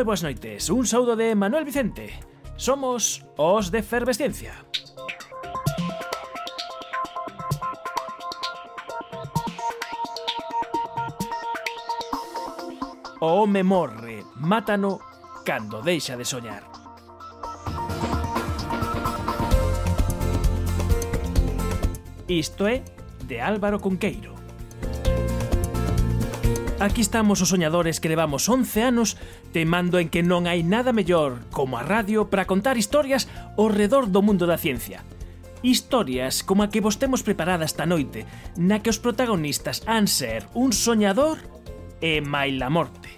moi boas noites. Un saúdo de Manuel Vicente. Somos os de Fervesciencia. O home morre, mátano cando deixa de soñar. Isto é de Álvaro Conqueiro. Aquí estamos os soñadores que levamos 11 anos temando en que non hai nada mellor como a radio para contar historias ao redor do mundo da ciencia. Historias como a que vos temos preparada esta noite, na que os protagonistas han ser un soñador e mai la morte.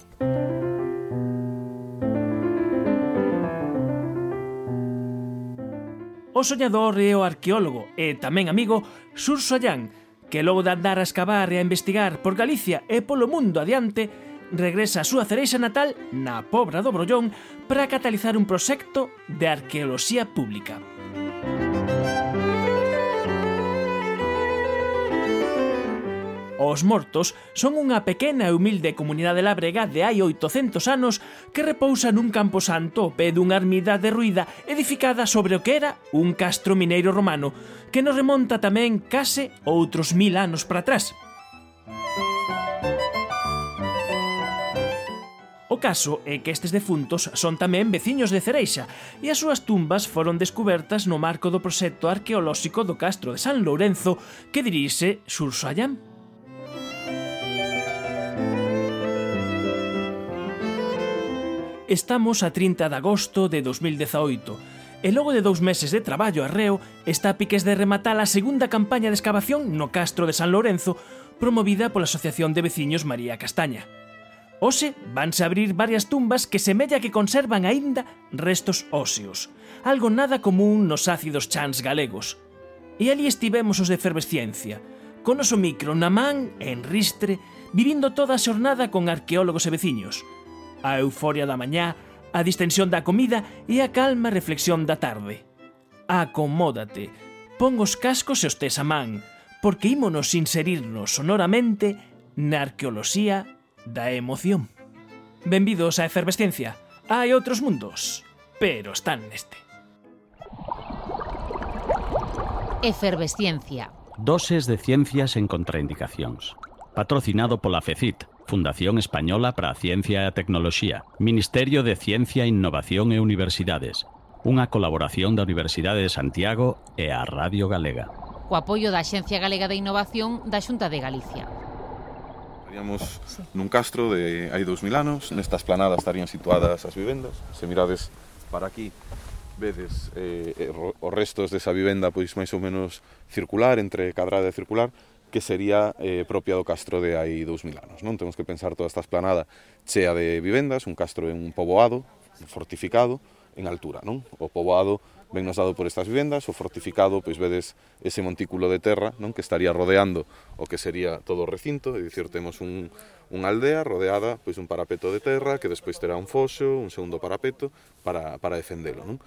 O soñador e o arqueólogo e tamén amigo Sur Allán, que logo de andar a escavar e a investigar por Galicia e polo mundo adiante, regresa a súa cereixa natal na Pobra do Brollón para catalizar un proxecto de arqueoloxía pública. Os Mortos son unha pequena e humilde comunidade labrega de hai 800 anos que repousa nun campo santo ao pé dunha ermida derruída edificada sobre o que era un castro mineiro romano que nos remonta tamén case outros mil anos para atrás. O caso é que estes defuntos son tamén veciños de Cereixa e as súas tumbas foron descubertas no marco do proxecto arqueolóxico do Castro de San Lourenzo que dirixe Xurso Allán. Estamos a 30 de agosto de 2018 e logo de dous meses de traballo arreo está a piques de rematar a segunda campaña de excavación no Castro de San Lorenzo promovida pola Asociación de Veciños María Castaña. Ose vanse abrir varias tumbas que semella que conservan aínda restos óseos, algo nada común nos ácidos chans galegos. E ali estivemos os de efervesciencia, con oso micro na man en ristre, vivindo toda a xornada con arqueólogos e veciños, a euforia da mañá, a distensión da comida e a calma reflexión da tarde. Acomódate, pon os cascos e os tes a man, porque ímonos inserirnos sonoramente na arqueoloxía da emoción. Benvidos a Efervescencia. Hai outros mundos, pero están neste. Efervesciencia. Doses de ciencias en contraindicacións. Patrocinado pola FECIT, Fundación Española para a Ciencia e a Tecnoloxía, Ministerio de Ciencia, Innovación e Universidades, unha colaboración da Universidade de Santiago e a Radio Galega. Co apoio da Axencia Galega de Innovación da Xunta de Galicia. Estaríamos nun castro de hai 2000 anos, nesta esplanada estarían situadas as vivendas. Se mirades para aquí, vedes eh, eh os restos desa vivenda pois máis ou menos circular, entre cadrada e circular, que sería eh, propia do castro de hai 2000 anos. Non Temos que pensar toda esta esplanada chea de vivendas, un castro en un poboado fortificado en altura. non O poboado ben nos dado por estas vivendas, o fortificado, pois vedes ese montículo de terra non que estaría rodeando o que sería todo o recinto, é dicir, temos un, unha aldea rodeada pois un parapeto de terra que despois terá un foso, un segundo parapeto para, para defendelo. Non?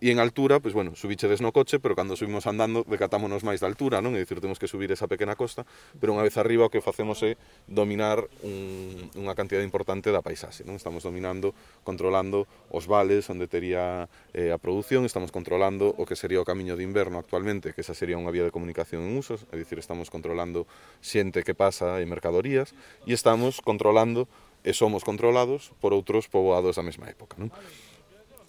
E en altura, pois bueno, subichedes no coche, pero cando subimos andando decatámonos máis da altura, non? É dicir, temos que subir esa pequena costa, pero unha vez arriba o que facemos é dominar un, unha cantidade importante da paisaxe, non? Estamos dominando, controlando os vales onde tería eh, a produción, estamos controlando o que sería o camiño de inverno actualmente, que esa sería unha vía de comunicación en usos, é dicir, estamos controlando xente que pasa e mercadorías, e estamos controlando e somos controlados por outros poboados da mesma época, non?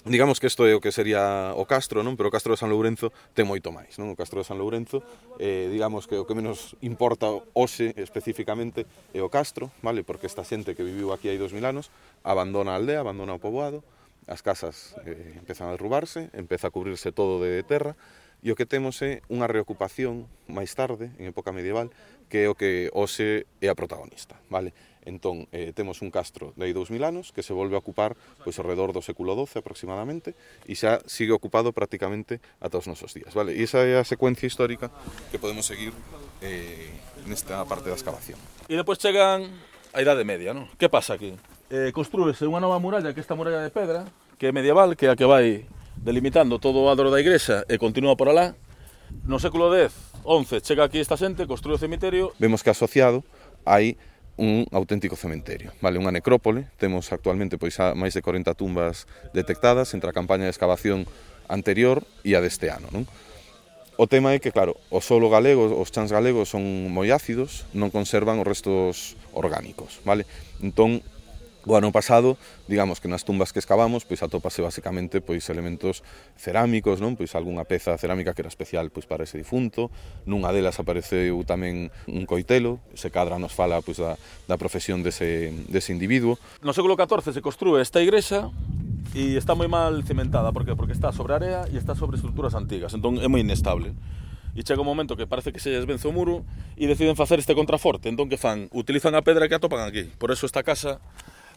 digamos que isto é eh, o que sería o Castro, non? Pero o Castro de San Lourenzo ten moito máis, non? O Castro de San Lourenzo, eh, digamos que o que menos importa hoxe especificamente é o Castro, vale? Porque esta xente que viviu aquí hai 2000 anos abandona a aldea, abandona o poboado, as casas eh, empezan a derrubarse, empeza a cubrirse todo de terra, e o que temos é unha reocupación máis tarde, en época medieval, que é o que hoxe é a protagonista, vale? Entón, eh, temos un castro de hai 2000 anos que se volve a ocupar pois alrededor do século XII aproximadamente e xa sigue ocupado prácticamente ata os nosos días, vale? E esa é a secuencia histórica que podemos seguir eh, nesta parte da excavación. E depois chegan a Idade Media, non? Que pasa aquí? Eh, construíse unha nova muralla, que esta muralla de pedra, que é medieval, que é a que vai delimitando todo o adro da igrexa e continúa por alá. No século X, 11, chega aquí esta xente, construí o cemiterio. Vemos que asociado hai un auténtico cementerio, vale, unha necrópole, temos actualmente pois a máis de 40 tumbas detectadas entre a campaña de excavación anterior e a deste ano, non? O tema é que, claro, o solo galego, os chans galegos son moi ácidos, non conservan os restos orgánicos, vale? Entón, O ano pasado, digamos que nas tumbas que excavamos, pois atópase basicamente pois elementos cerámicos, non? Pois algunha peza cerámica que era especial pois para ese difunto, nunha delas apareceu tamén un coitelo, se cadra nos fala pois da, da profesión dese, dese individuo. No século XIV se construe esta igrexa e está moi mal cimentada, por que? Porque está sobre area e está sobre estruturas antigas, entón é moi inestable e chega un momento que parece que se desvence o muro e deciden facer este contraforte. Entón que fan? Utilizan a pedra que atopan aquí. Por eso esta casa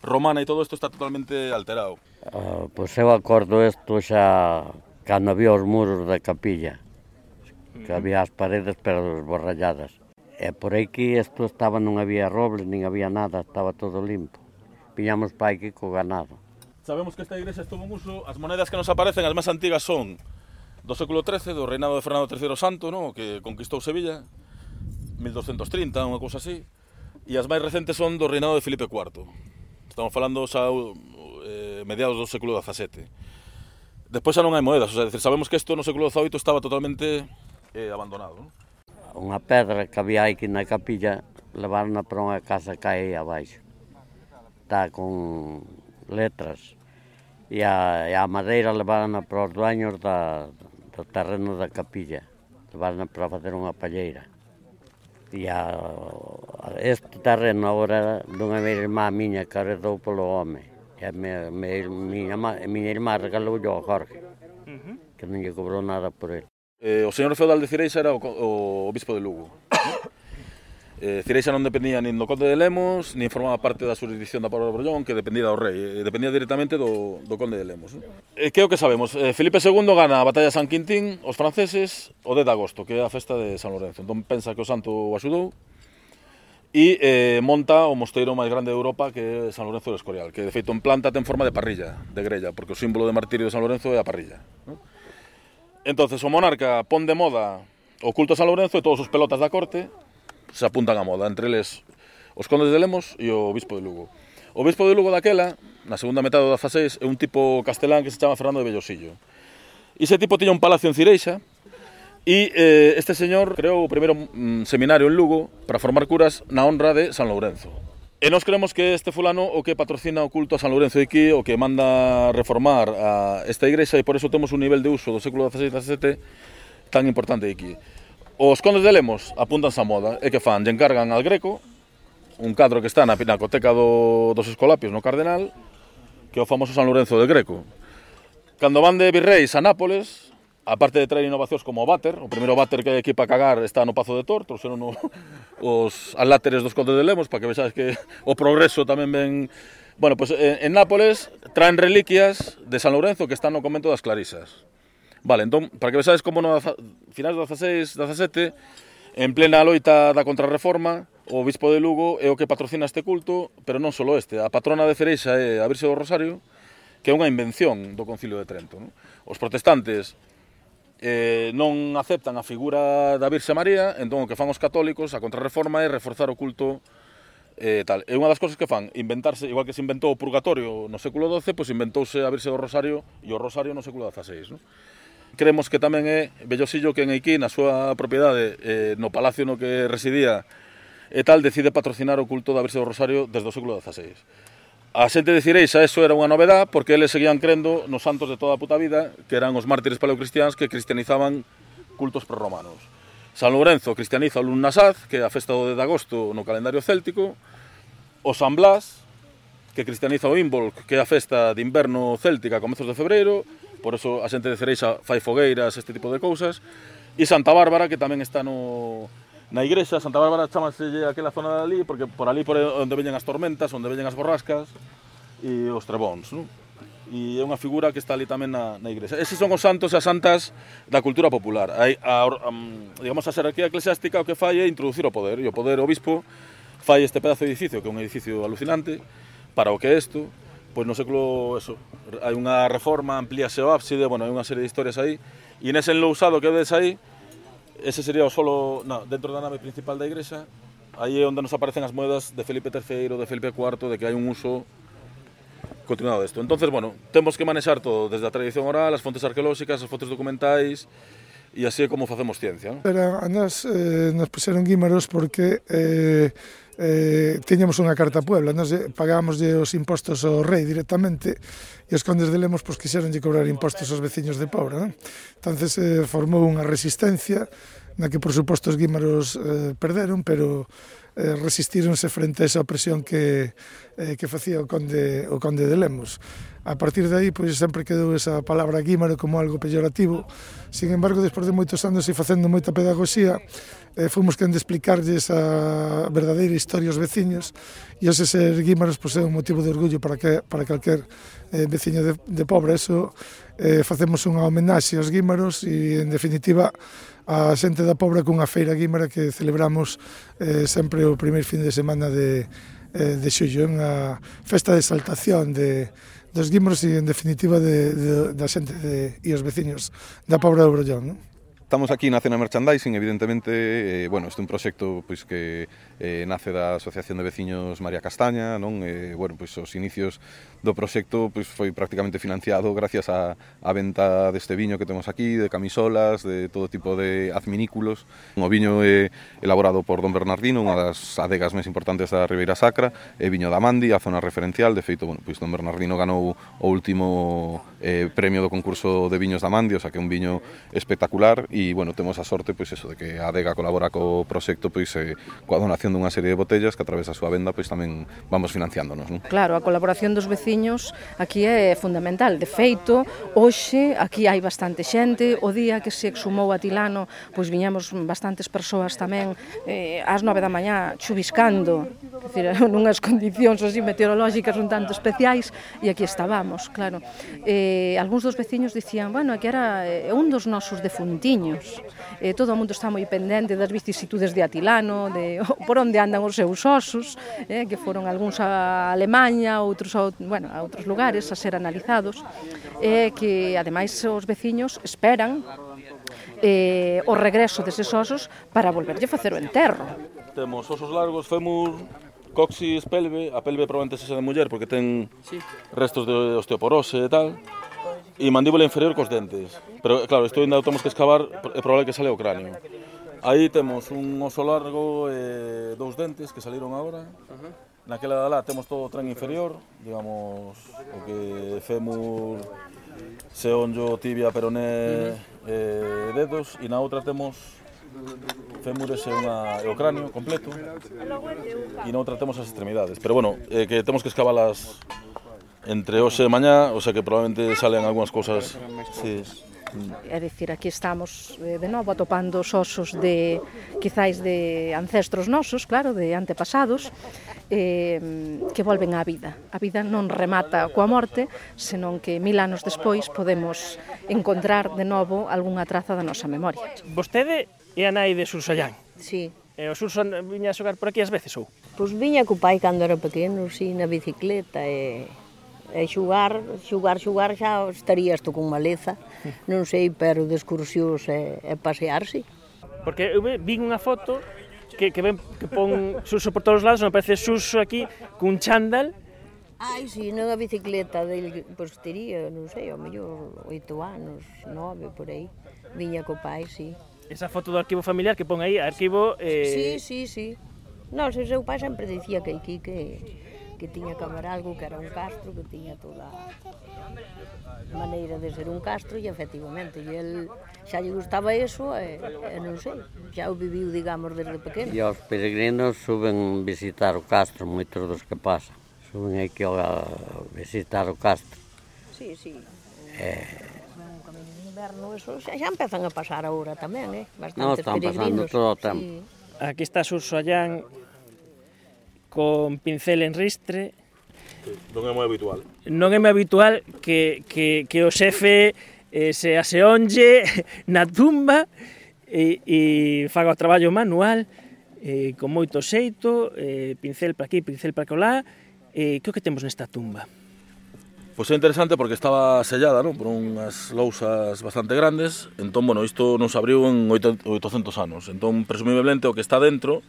romana e todo isto está totalmente alterado. Uh, pois eu acordo isto xa cando había os muros da capilla, que había as paredes pero esborralladas. E por aquí isto estaba, non había robles, nin había nada, estaba todo limpo. Viñamos pa aquí co ganado. Sabemos que esta igrexa estuvo en uso, as monedas que nos aparecen, as máis antigas son do século XIII, do reinado de Fernando III Santo, no, que conquistou Sevilla, 1230, unha cousa así, e as máis recentes son do reinado de Felipe IV. Estamos falando xa eh, mediados do século XVII. Despois xa non hai moedas, o sea, decir, sabemos que isto no século XVIII estaba totalmente eh, abandonado. Non? Unha pedra que había aquí na capilla levaron para unha casa que hai abaixo. Está con letras. E a, e a madeira levaron para os dueños da, do terreno da capilla. Levaron para facer unha palleira e a, este terreno agora dunha meia irmá miña que arredou polo home. E a miña, miña, miña irmá regalou yo a Jorge, uh -huh. que non lle cobrou nada por ele. Eh, o señor feudal de Cireixa era o, o, o bispo de Lugo. Eh, Cireixa non dependía nin do Conde de Lemos, nin formaba parte da jurisdicción da Pablo de Brollón, que dependía do rei, eh, dependía directamente do, do Conde de Lemos. Eh. Eh, que é o que sabemos? Eh, Felipe II gana a batalla de San Quintín, os franceses, o 10 de agosto, que é a festa de San Lorenzo. Entón pensa que o santo o axudou, e eh, monta o mosteiro máis grande de Europa que é San Lorenzo do Escorial, que de feito en planta ten forma de parrilla, de grella, porque o símbolo de martirio de San Lorenzo é a parrilla. ¿no? Entonces o monarca pon de moda o culto a San Lorenzo e todos os pelotas da corte se apuntan a moda, entre eles os condes de Lemos e o bispo de Lugo. O bispo de Lugo daquela, na segunda metade do 16, é un tipo castelán que se chama Fernando de Bellosillo. Ese tipo tiña un palacio en Cireixa, E eh, este señor creou o primeiro mm, seminario en Lugo para formar curas na honra de San Lourenzo. E nós creemos que este fulano o que patrocina o culto a San Lourenzo de aquí, o que manda reformar a esta igrexa e por eso temos un nivel de uso do século XVI e XVII tan importante aquí. Os condes de Lemos apuntan a moda e que fan? Lle encargan al Greco un cadro que está na Pinacoteca do, dos Escolapios no Cardenal que é o famoso San Lorenzo de Greco. Cando van de Virreis a Nápoles, aparte de traer innovacións como o váter, o primeiro váter que hai aquí para cagar está no Pazo de Tor, trouxeron no, os aláteres dos condes de Lemos para que vexas que o progreso tamén ven... Bueno, pois pues en, en Nápoles traen reliquias de San Lorenzo que están no convento das Clarisas. Vale, entón, para que vexades como no finais do 16, 17, en plena loita da contrarreforma, o bispo de Lugo é o que patrocina este culto, pero non só este. A patrona de Cereixa é a Virxe do Rosario, que é unha invención do Concilio de Trento. Non? Os protestantes eh, non aceptan a figura da Virxe María, entón o que fan os católicos, a contrarreforma, é reforzar o culto eh, tal. É unha das cousas que fan, inventarse, igual que se inventou o purgatorio no século XII, pois inventouse a Virxe do Rosario e o Rosario no século XVI. Non? Cremos que tamén é Bellosillo quen aquí na súa propiedade eh, no palacio no que residía e tal decide patrocinar o culto da Virxe do Rosario desde o século XVI. A xente de Cireixa eso era unha novedad porque eles seguían crendo nos santos de toda a puta vida que eran os mártires paleocristiáns que cristianizaban cultos prerromanos. San Lorenzo cristianiza o Lunnasaz, que é a festa do 10 de agosto no calendario céltico, o San Blas, que cristianiza o Imbolc, que é a festa de inverno céltica a comezos de febreiro, Por eso a xente de Cereixa fai fogueiras, este tipo de cousas. E Santa Bárbara, que tamén está no, na igrexa, Santa Bárbara chamase aquela zona de ali, porque por ali por onde veñen as tormentas, onde veñen as borrascas e os trebóns, non? e é unha figura que está ali tamén na, na igrexa. Eses son os santos e as santas da cultura popular. Hai, a, a, digamos, a xerarquía eclesiástica o que fai é introducir o poder, e o poder o bispo fai este pedazo de edificio, que é un edificio alucinante, para o que é isto, pois no século eso, hai unha reforma, amplíase o ábside, bueno, hai unha serie de historias aí, e nese enlousado que vedes aí, ese sería o solo, no, dentro da nave principal da igrexa, aí é onde nos aparecen as moedas de Felipe III, de Felipe IV, de que hai un uso continuado desto. Entonces, bueno, temos que manexar todo, desde a tradición oral, as fontes arqueolóxicas, as fontes documentais, e así é como facemos ciencia. ¿no? Pero a nos, eh, nos puseron guímaros porque eh, eh, tiñamos unha carta a Puebla, nos pagábamos os impostos ao rei directamente e os condes de Lemos pois, quixeronlle cobrar impostos aos veciños de Pobra. Non? Entonces eh, formou unha resistencia na que por suposto os guímaros eh, perderon, pero eh, resistíronse frente a esa opresión que, eh, que facía o conde, o conde de Lemos. A partir de aí, pois, sempre quedou esa palabra guímaro como algo peyorativo. Sin embargo, despois de moitos anos e facendo moita pedagogía, eh, fomos quen de explicarlles a verdadeira historia aos veciños e ese ser guímaros pois, é un motivo de orgullo para que para calquer eh, veciño de, de pobre. Eso eh, facemos unha homenaxe aos guímaros e, en definitiva, a xente da Pobra cunha feira guímara que celebramos eh, sempre o primeiro fin de semana de, eh, de xullo, unha festa de exaltación de, dos guímaros e en definitiva de, de, da xente de, e os veciños da Pobra do Brollón. Non? Estamos aquí na Cena Merchandising, evidentemente, eh, bueno, este é un proxecto pois que eh, nace da Asociación de Veciños María Castaña, non? Eh, bueno, pois os inicios do proxecto pois foi prácticamente financiado gracias á, á venta deste viño que temos aquí, de camisolas, de todo tipo de adminículos. O viño é eh, elaborado por Don Bernardino, unha das adegas máis importantes da Ribeira Sacra, é viño da Mandi, a zona referencial, de feito, bueno, pois Don Bernardino ganou o último eh, premio do concurso de viños da Mandi, o sea que é un viño espectacular e bueno, temos a sorte pois eso de que a adega colabora co proxecto pois eh, coa donación comprando unha serie de botellas que a través da súa venda pois tamén vamos financiándonos. Non? Claro, a colaboración dos veciños aquí é fundamental. De feito, hoxe aquí hai bastante xente, o día que se exhumou a Tilano, pois viñamos bastantes persoas tamén eh, ás nove da mañá chubiscando, decir, nunhas condicións así meteorolóxicas un tanto especiais, e aquí estábamos, claro. Eh, algúns dos veciños dicían, bueno, que era eh, un dos nosos defuntiños. Eh, todo o mundo está moi pendente das vicisitudes de Atilano, de, por por onde andan os seus osos, eh, que foron algúns a Alemanha, outros a, bueno, a outros lugares a ser analizados, eh, que ademais os veciños esperan eh, o regreso deses osos para volverlle facer o enterro. Temos osos largos, fémur, coxis, pelve, a pelve probablemente sexa de muller porque ten restos de osteoporose e tal, e mandíbula inferior cos dentes. Pero claro, isto ainda temos que excavar, é probable que sale o cráneo. Aí temos un oso largo e dous dentes que saliron agora. Naquela lá temos todo o tren inferior, digamos, o que fémur, seonllo, tibia, peroné e eh, dedos. E na outra temos fémures e, unha, e o cráneo completo e na outra temos as extremidades. Pero bueno, eh, que temos que escavalas entre hoxe e mañá, o sea que probablemente salen algunhas cousas... Sí. É dicir, aquí estamos eh, de novo atopando os osos de, quizáis de ancestros nosos, claro, de antepasados, eh, que volven á vida. A vida non remata coa morte, senón que mil anos despois podemos encontrar de novo algunha traza da nosa memoria. Vostede é a nai de Sursallán. Sí. E o Surso viña a xogar por aquí ás veces ou? Pois viña co pai cando era pequeno, si, na bicicleta e E xugar, xugar, xugar xa estarías tú con maleza, non sei, pero de excursións é, é pasearse. Porque eu vi unha foto que, que, ven, que pon Suso por todos os lados, me parece Suso aquí cun chándal Ai, si, sí, a bicicleta del pois tería, non sei, ao mellor oito anos, nove, por aí. Viña co pai, si. Sí. Esa foto do arquivo familiar que pon aí, arquivo... Eh... Sí, sí, sí. Non, se seu pai sempre dicía que aquí que que tiña Camaralgo, que era un castro, que tiña toda a maneira de ser un castro, e efectivamente, e el xa lle gustaba eso, e, e non sei, xa o viviu, digamos, desde pequeno. E os peregrinos suben visitar o castro, moitos dos que pasan, suben aquí a visitar o castro. Sí, sí. Eh, inverno, eso xa, xa empezan a pasar agora tamén, eh? Bastantes no, están peregrinos. pasando todo o tempo. Sí. Aquí está Susoyán con pincel en ristre. Non é moi habitual. Non é moi habitual que, que, que o xefe eh, se aseonlle na tumba e, e faga o traballo manual eh, con moito xeito, eh, pincel para aquí, pincel para colá, eh, que o que temos nesta tumba? Pois é interesante porque estaba sellada non? por unhas lousas bastante grandes, entón, bueno, isto non se abriu en 800 anos, entón, presumiblemente, o que está dentro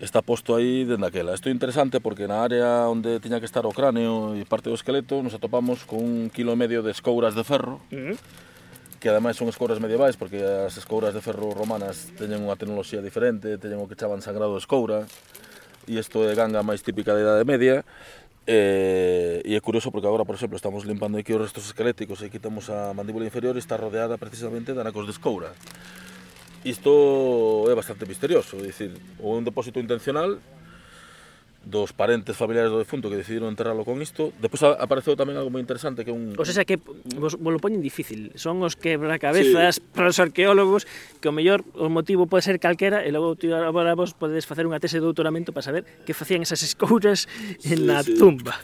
está posto aí dende aquela. Isto é interesante porque na área onde tiña que estar o cráneo e parte do esqueleto nos atopamos con un kilo e medio de escouras de ferro uh -huh. que ademais son escouras medievais porque as escouras de ferro romanas teñen unha tecnoloxía diferente, teñen o que chaban sangrado de escoura e isto é ganga máis típica da Idade Media Eh, e é curioso porque agora, por exemplo, estamos limpando aquí os restos esqueléticos e quitamos a mandíbula inferior e está rodeada precisamente de anacos de escoura isto é bastante misterioso, é dicir, ou un depósito intencional dos parentes familiares do defunto que decidiron enterralo con isto. Depois apareceu tamén algo moi interesante que un... O sea, que vos, vos lo poñen difícil. Son os quebracabezas sí. para os arqueólogos que o mellor o motivo pode ser calquera e logo agora vos podedes facer unha tese de doutoramento para saber que facían esas escouras en sí, na sí. tumba.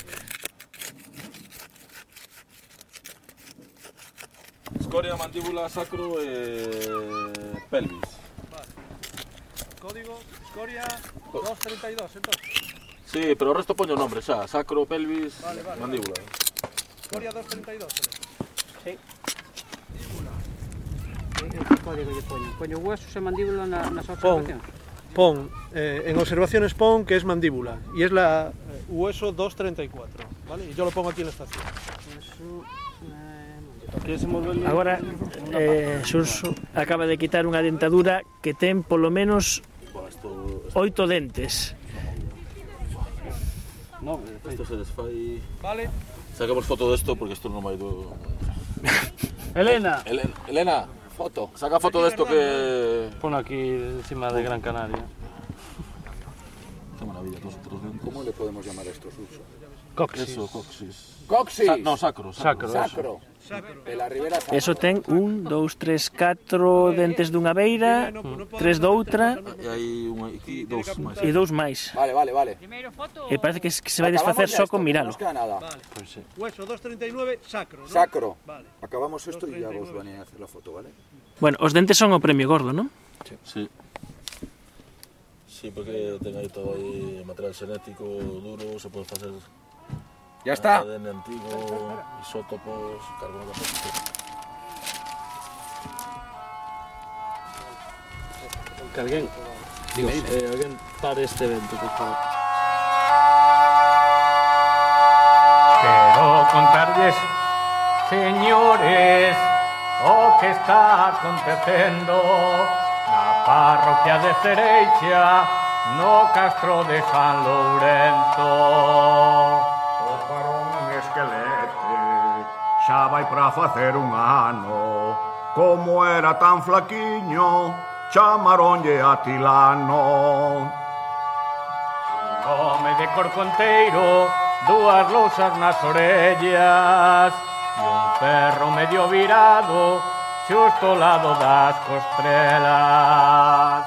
Escoria, mandíbula, sacro e... Eh... pelvis. Vale. Código, escoria, 232, entonces. Sí, pero o resto poño o nombre xa, sacro, pelvis, vale, vale, mandíbula. Vale. Escoria 232. Sí. Que código lle poño? Poño huesos e mandíbula na, nas observacións? Pon, pon eh, en observaciones pon que es mandíbula y es la eh, hueso 234, ¿vale? Y yo lo pongo aquí en la estación. Hueso, Agora, eh, acaba de quitar unha dentadura que ten polo menos oito dentes. No, esto se desfai... Vale. Sacamos foto desto porque isto non vai do... Elena. Elena, Elena, foto. Saca foto desto que... Pon aquí encima de Gran Canaria. Qué maravilla, nosotros dentro. ¿Cómo le podemos llamar a estos usos? Coxis. Eso, coxis. Coxis. Sa no, sacro. Sacro. Sacro. Eso ten un, dous, tres, catro dentes dunha beira, tres doutra... E hai un aquí, dous máis. E dous máis. Vale, vale, vale. E parece que se vai desfacer só con miralo. Nada. Vale. Pues sí. Hueso 239, sacro, ¿no? Sacro. Vale. Acabamos isto e ya vos van a hacer la foto, vale? Bueno, os dentes son o premio gordo, non? Sí. sí. Sí, porque ten aí todo aí material xenético duro, se pode facer Ya está. ADN antigo, isótopos, carbono de Que alguén, digo, eh, alguén pare este evento, por favor. Quero contarles, señores, o que está acontecendo na parroquia de Cereixa, no castro de San Lourenzo. aparón esquelete Xa vai para facer un ano. Como era tan flaquiño Chamaronlle a Tilano. Home de corconteiro dúas lousas nas orellas E un perro medio virado Xusto ao lado das costrelas.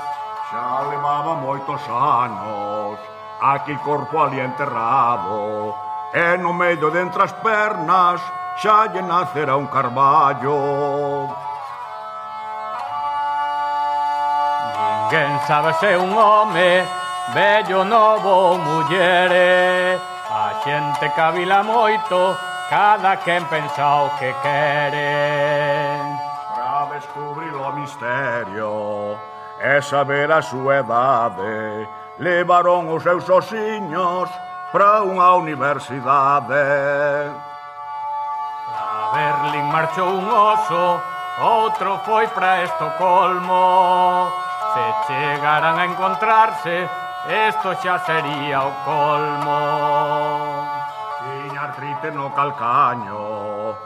Xa levaba moitos anos aquí corpo ali enterrado e no medio dentre as pernas xa lle nacerá un carballo. Ninguén sabe se un home, bello novo ou mullere, a xente cavila moito, cada quen pensa o que quere. Para descubrir o misterio e saber a súa edade, levaron os seus osiños para unha universidade. A Berlín marchou un oso, outro foi para Estocolmo. Se chegaran a encontrarse, isto xa sería o colmo. Tiña artrite no calcaño,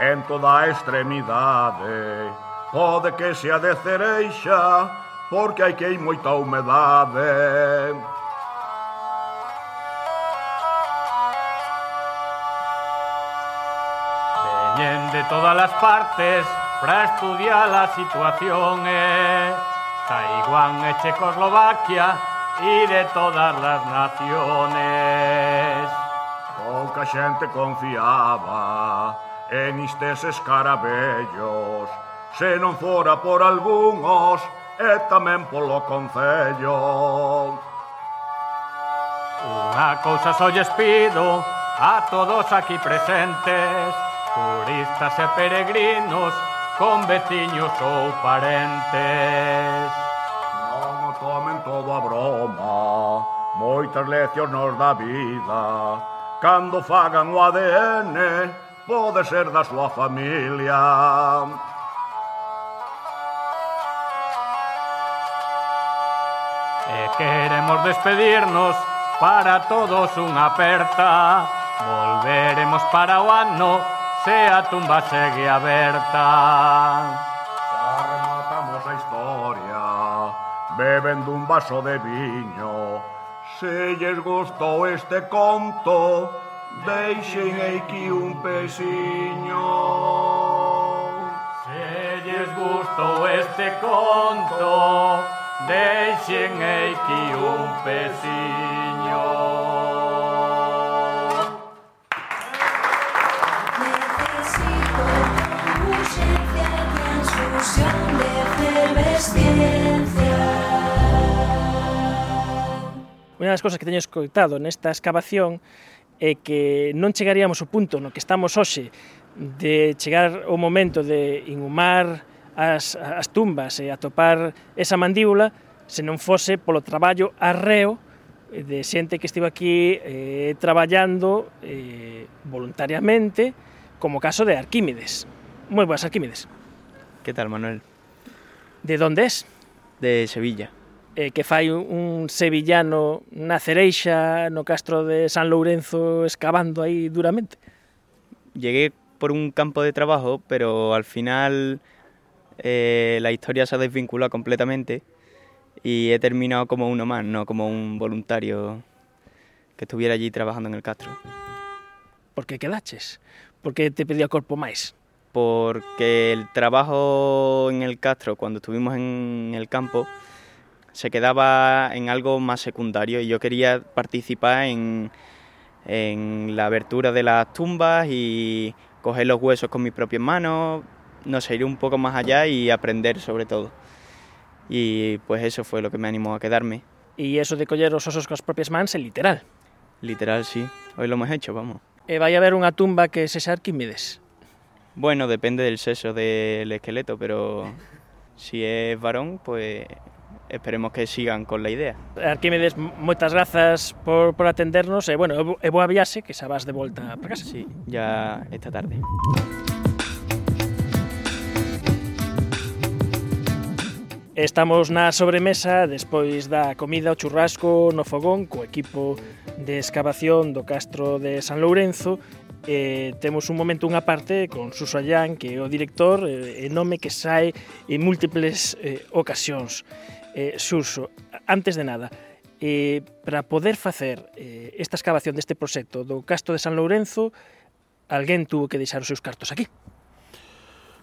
en toda a extremidade, pode que sea de cereixa, porque hai que hai moita humedade. de todas as partes para estudiar a situación e Taiwán e Checoslovaquia e de todas as naciones. Pouca xente confiaba en istes escarabellos, se non fora por algúns e tamén polo Concello. Unha cousa só lles pido a todos aquí presentes, Turistas e peregrinos con veciños ou parentes. Non o tomen todo a broma, moitas leccións nos da vida. Cando fagan o ADN, pode ser da súa familia. Queremos despedirnos para todos unha aperta. Volveremos para o ano se a tumba segue aberta. Rematamos a historia bebendo un vaso de viño. Se lles gustou este conto, deixen aquí un pesiño. Se lles gustou este conto, deixen aquí un pesiño. Unha das cousas que teño escoitado nesta excavación é que non chegaríamos ao punto no que estamos hoxe de chegar o momento de inhumar as, as tumbas e atopar esa mandíbula se non fose polo traballo arreo de xente que estivo aquí eh, traballando eh, voluntariamente como caso de Arquímedes. Moi boas, Arquímedes. Que tal, Manuel? De onde es? De Sevilla. Eh, que fai un sevillano na cereixa, no castro de San Lourenzo, excavando aí duramente? Llegué por un campo de trabajo, pero al final eh, la historia se ha desvinculado completamente y he terminado como uno más, no como un voluntario que estuviera allí trabajando en el castro. Por que quedaches? Por que te pedía corpo máis? Porque el trabajo en el castro, cuando estuvimos en el campo, se quedaba en algo más secundario y yo quería participar en, en la abertura de las tumbas y coger los huesos con mis propias manos, no sé, ir un poco más allá y aprender sobre todo. Y pues eso fue lo que me animó a quedarme. E eso de coller os osos coas propias mans é literal. Literal, sí. Hoy lo hemos hecho, vamos. E vai haber unha tumba que sexa Arquímedes. Bueno, depende del sexo del esqueleto, pero si es varón, pues esperemos que sigan con la idea. Arquímedes, moitas grazas por, por atendernos e, bueno, e boa viaxe que xa vas de volta para casa. Sí, ya esta tarde. Estamos na sobremesa despois da comida o churrasco no fogón co equipo de excavación do Castro de San Lourenzo eh, temos un momento unha parte con Suso Allán, que é o director, eh, nome que sai en múltiples eh, ocasións. Eh, Suso, antes de nada, eh, para poder facer eh, esta excavación deste proxecto do Castro de San Lourenzo, alguén tuvo que deixar os seus cartos aquí.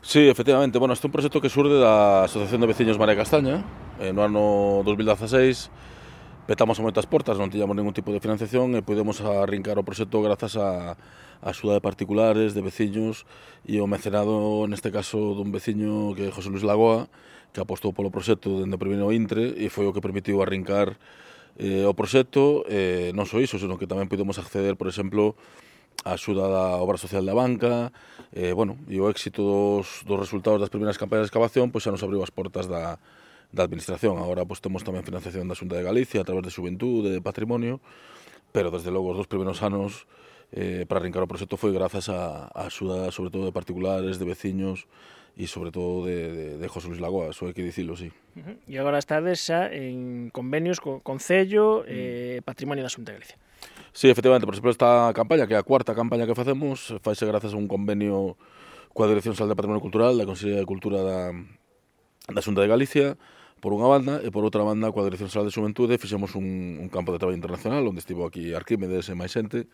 Sí, efectivamente. Bueno, este é un proxecto que surde da Asociación de Veciños María Castaña, eh, no ano 2016, petamos moitas portas, non tiñamos ningún tipo de financiación e podemos arrincar o proxecto grazas a, a axuda de particulares, de veciños e o mecenado, neste caso, dun veciño que é José Luis Lagoa, que apostou polo proxecto dende o primeiro intre e foi o que permitiu arrincar eh, o proxecto, eh, non só iso, senón que tamén podemos acceder, por exemplo, a axuda da obra social da banca, eh, bueno, e o éxito dos, dos resultados das primeiras campañas de excavación, pois xa nos abriu as portas da, da administración. Agora pois, temos tamén financiación da Xunta de Galicia a través de Xuventude, de Patrimonio, pero desde logo os dos primeiros anos eh, para arrancar o proxecto foi grazas a, a axuda sobre todo de particulares, de veciños e sobre todo de, de, de José Luis Lagoa, eso hai que dicilo, sí. Uh -huh. E agora estades xa en convenios co Concello e mm. eh, Patrimonio da Xunta de Galicia. Sí, efectivamente, por exemplo, esta campaña, que é a cuarta campaña que facemos, faise grazas a un convenio coa Dirección Social de Patrimonio Cultural da Consellería de Cultura da, da Xunta de Galicia, por unha banda, e por outra banda, coa Dirección Social de Xuventude, fixemos un, un campo de traballo internacional, onde estivo aquí Arquímedes e máis xente,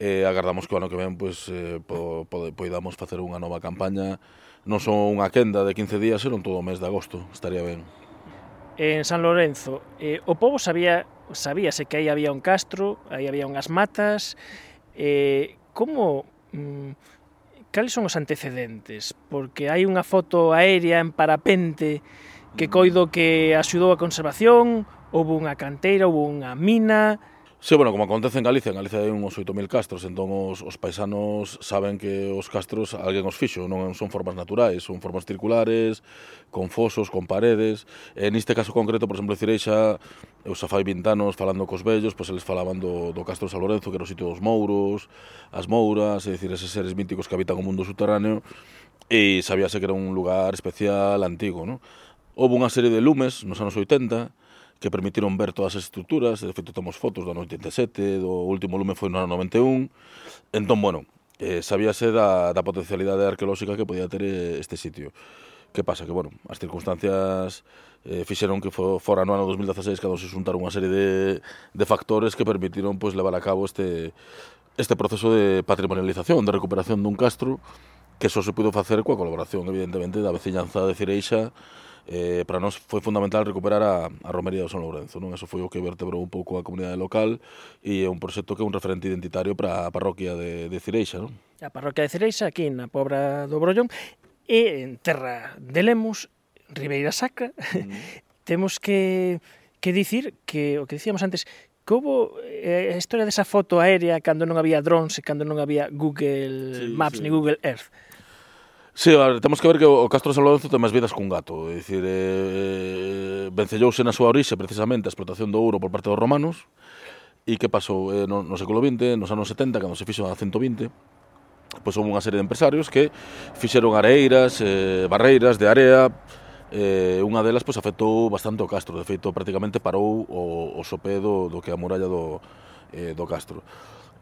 e agardamos que o ano que ven pois, eh, po, po, poidamos facer unha nova campaña, non son unha quenda de 15 días, senón todo o mes de agosto, estaría ben. En San Lorenzo, eh, o povo sabía sabíase que aí había un castro, aí había unhas matas, eh, como mm, cales son os antecedentes? Porque hai unha foto aérea en parapente que coido que axudou a conservación, houve unha canteira, houve unha mina... Sí, bueno, como acontece en Galicia, en Galicia hai uns 8.000 castros, entón os, os paisanos saben que os castros alguén os fixo, non son formas naturais, son formas circulares, con fosos, con paredes. E neste caso concreto, por exemplo, Cireixa, eu xa fai 20 anos falando cos vellos, pois eles falaban do, do castro de San Lorenzo, que era o sitio dos mouros, as mouras, é dicir, eses seres míticos que habitan o mundo subterráneo, e sabíase que era un lugar especial, antigo, non? Houve unha serie de lumes nos anos 80 que permitiron ver todas as estruturas, de feito temos fotos do ano 87, do último lume foi no ano 91, entón, bueno, eh, sabíase da, da potencialidade arqueolóxica que podía ter eh, este sitio. Que pasa? Que, bueno, as circunstancias eh, fixeron que fo, fora no ano 2016 cando se xuntaron unha serie de, de factores que permitiron pues, levar a cabo este, este proceso de patrimonialización, de recuperación dun castro que só se pudo facer coa colaboración, evidentemente, da veciñanza de Cireixa Eh, para nós foi fundamental recuperar a, a Romería do San Lourenzo, non? Eso foi o que vertebrou un pouco a comunidade local e é un proxecto que é un referente identitario para a parroquia de, de Cireixa, non? A parroquia de Cireixa, aquí na Pobra do Brollón, e en terra de Lemos, Ribeira Sacra, mm. temos que, que dicir que o que dicíamos antes, que houve eh, a historia desa foto aérea cando non había drones e cando non había Google sí, Maps sí. ni Google Earth Sí, a ver, temos que ver que o Castro San Lorenzo ten máis vidas cun gato, é dicir, eh, eh, vencellouse na súa orixe precisamente a explotación do ouro por parte dos romanos, e que pasou? Eh, no, no século XX, nos anos 70, cando se fixo a 120, pois houve unha serie de empresarios que fixeron areiras, eh, barreiras de area, eh, unha delas pois afectou bastante o Castro, de feito prácticamente parou o, o sopé do, do que a muralla do, eh, do Castro.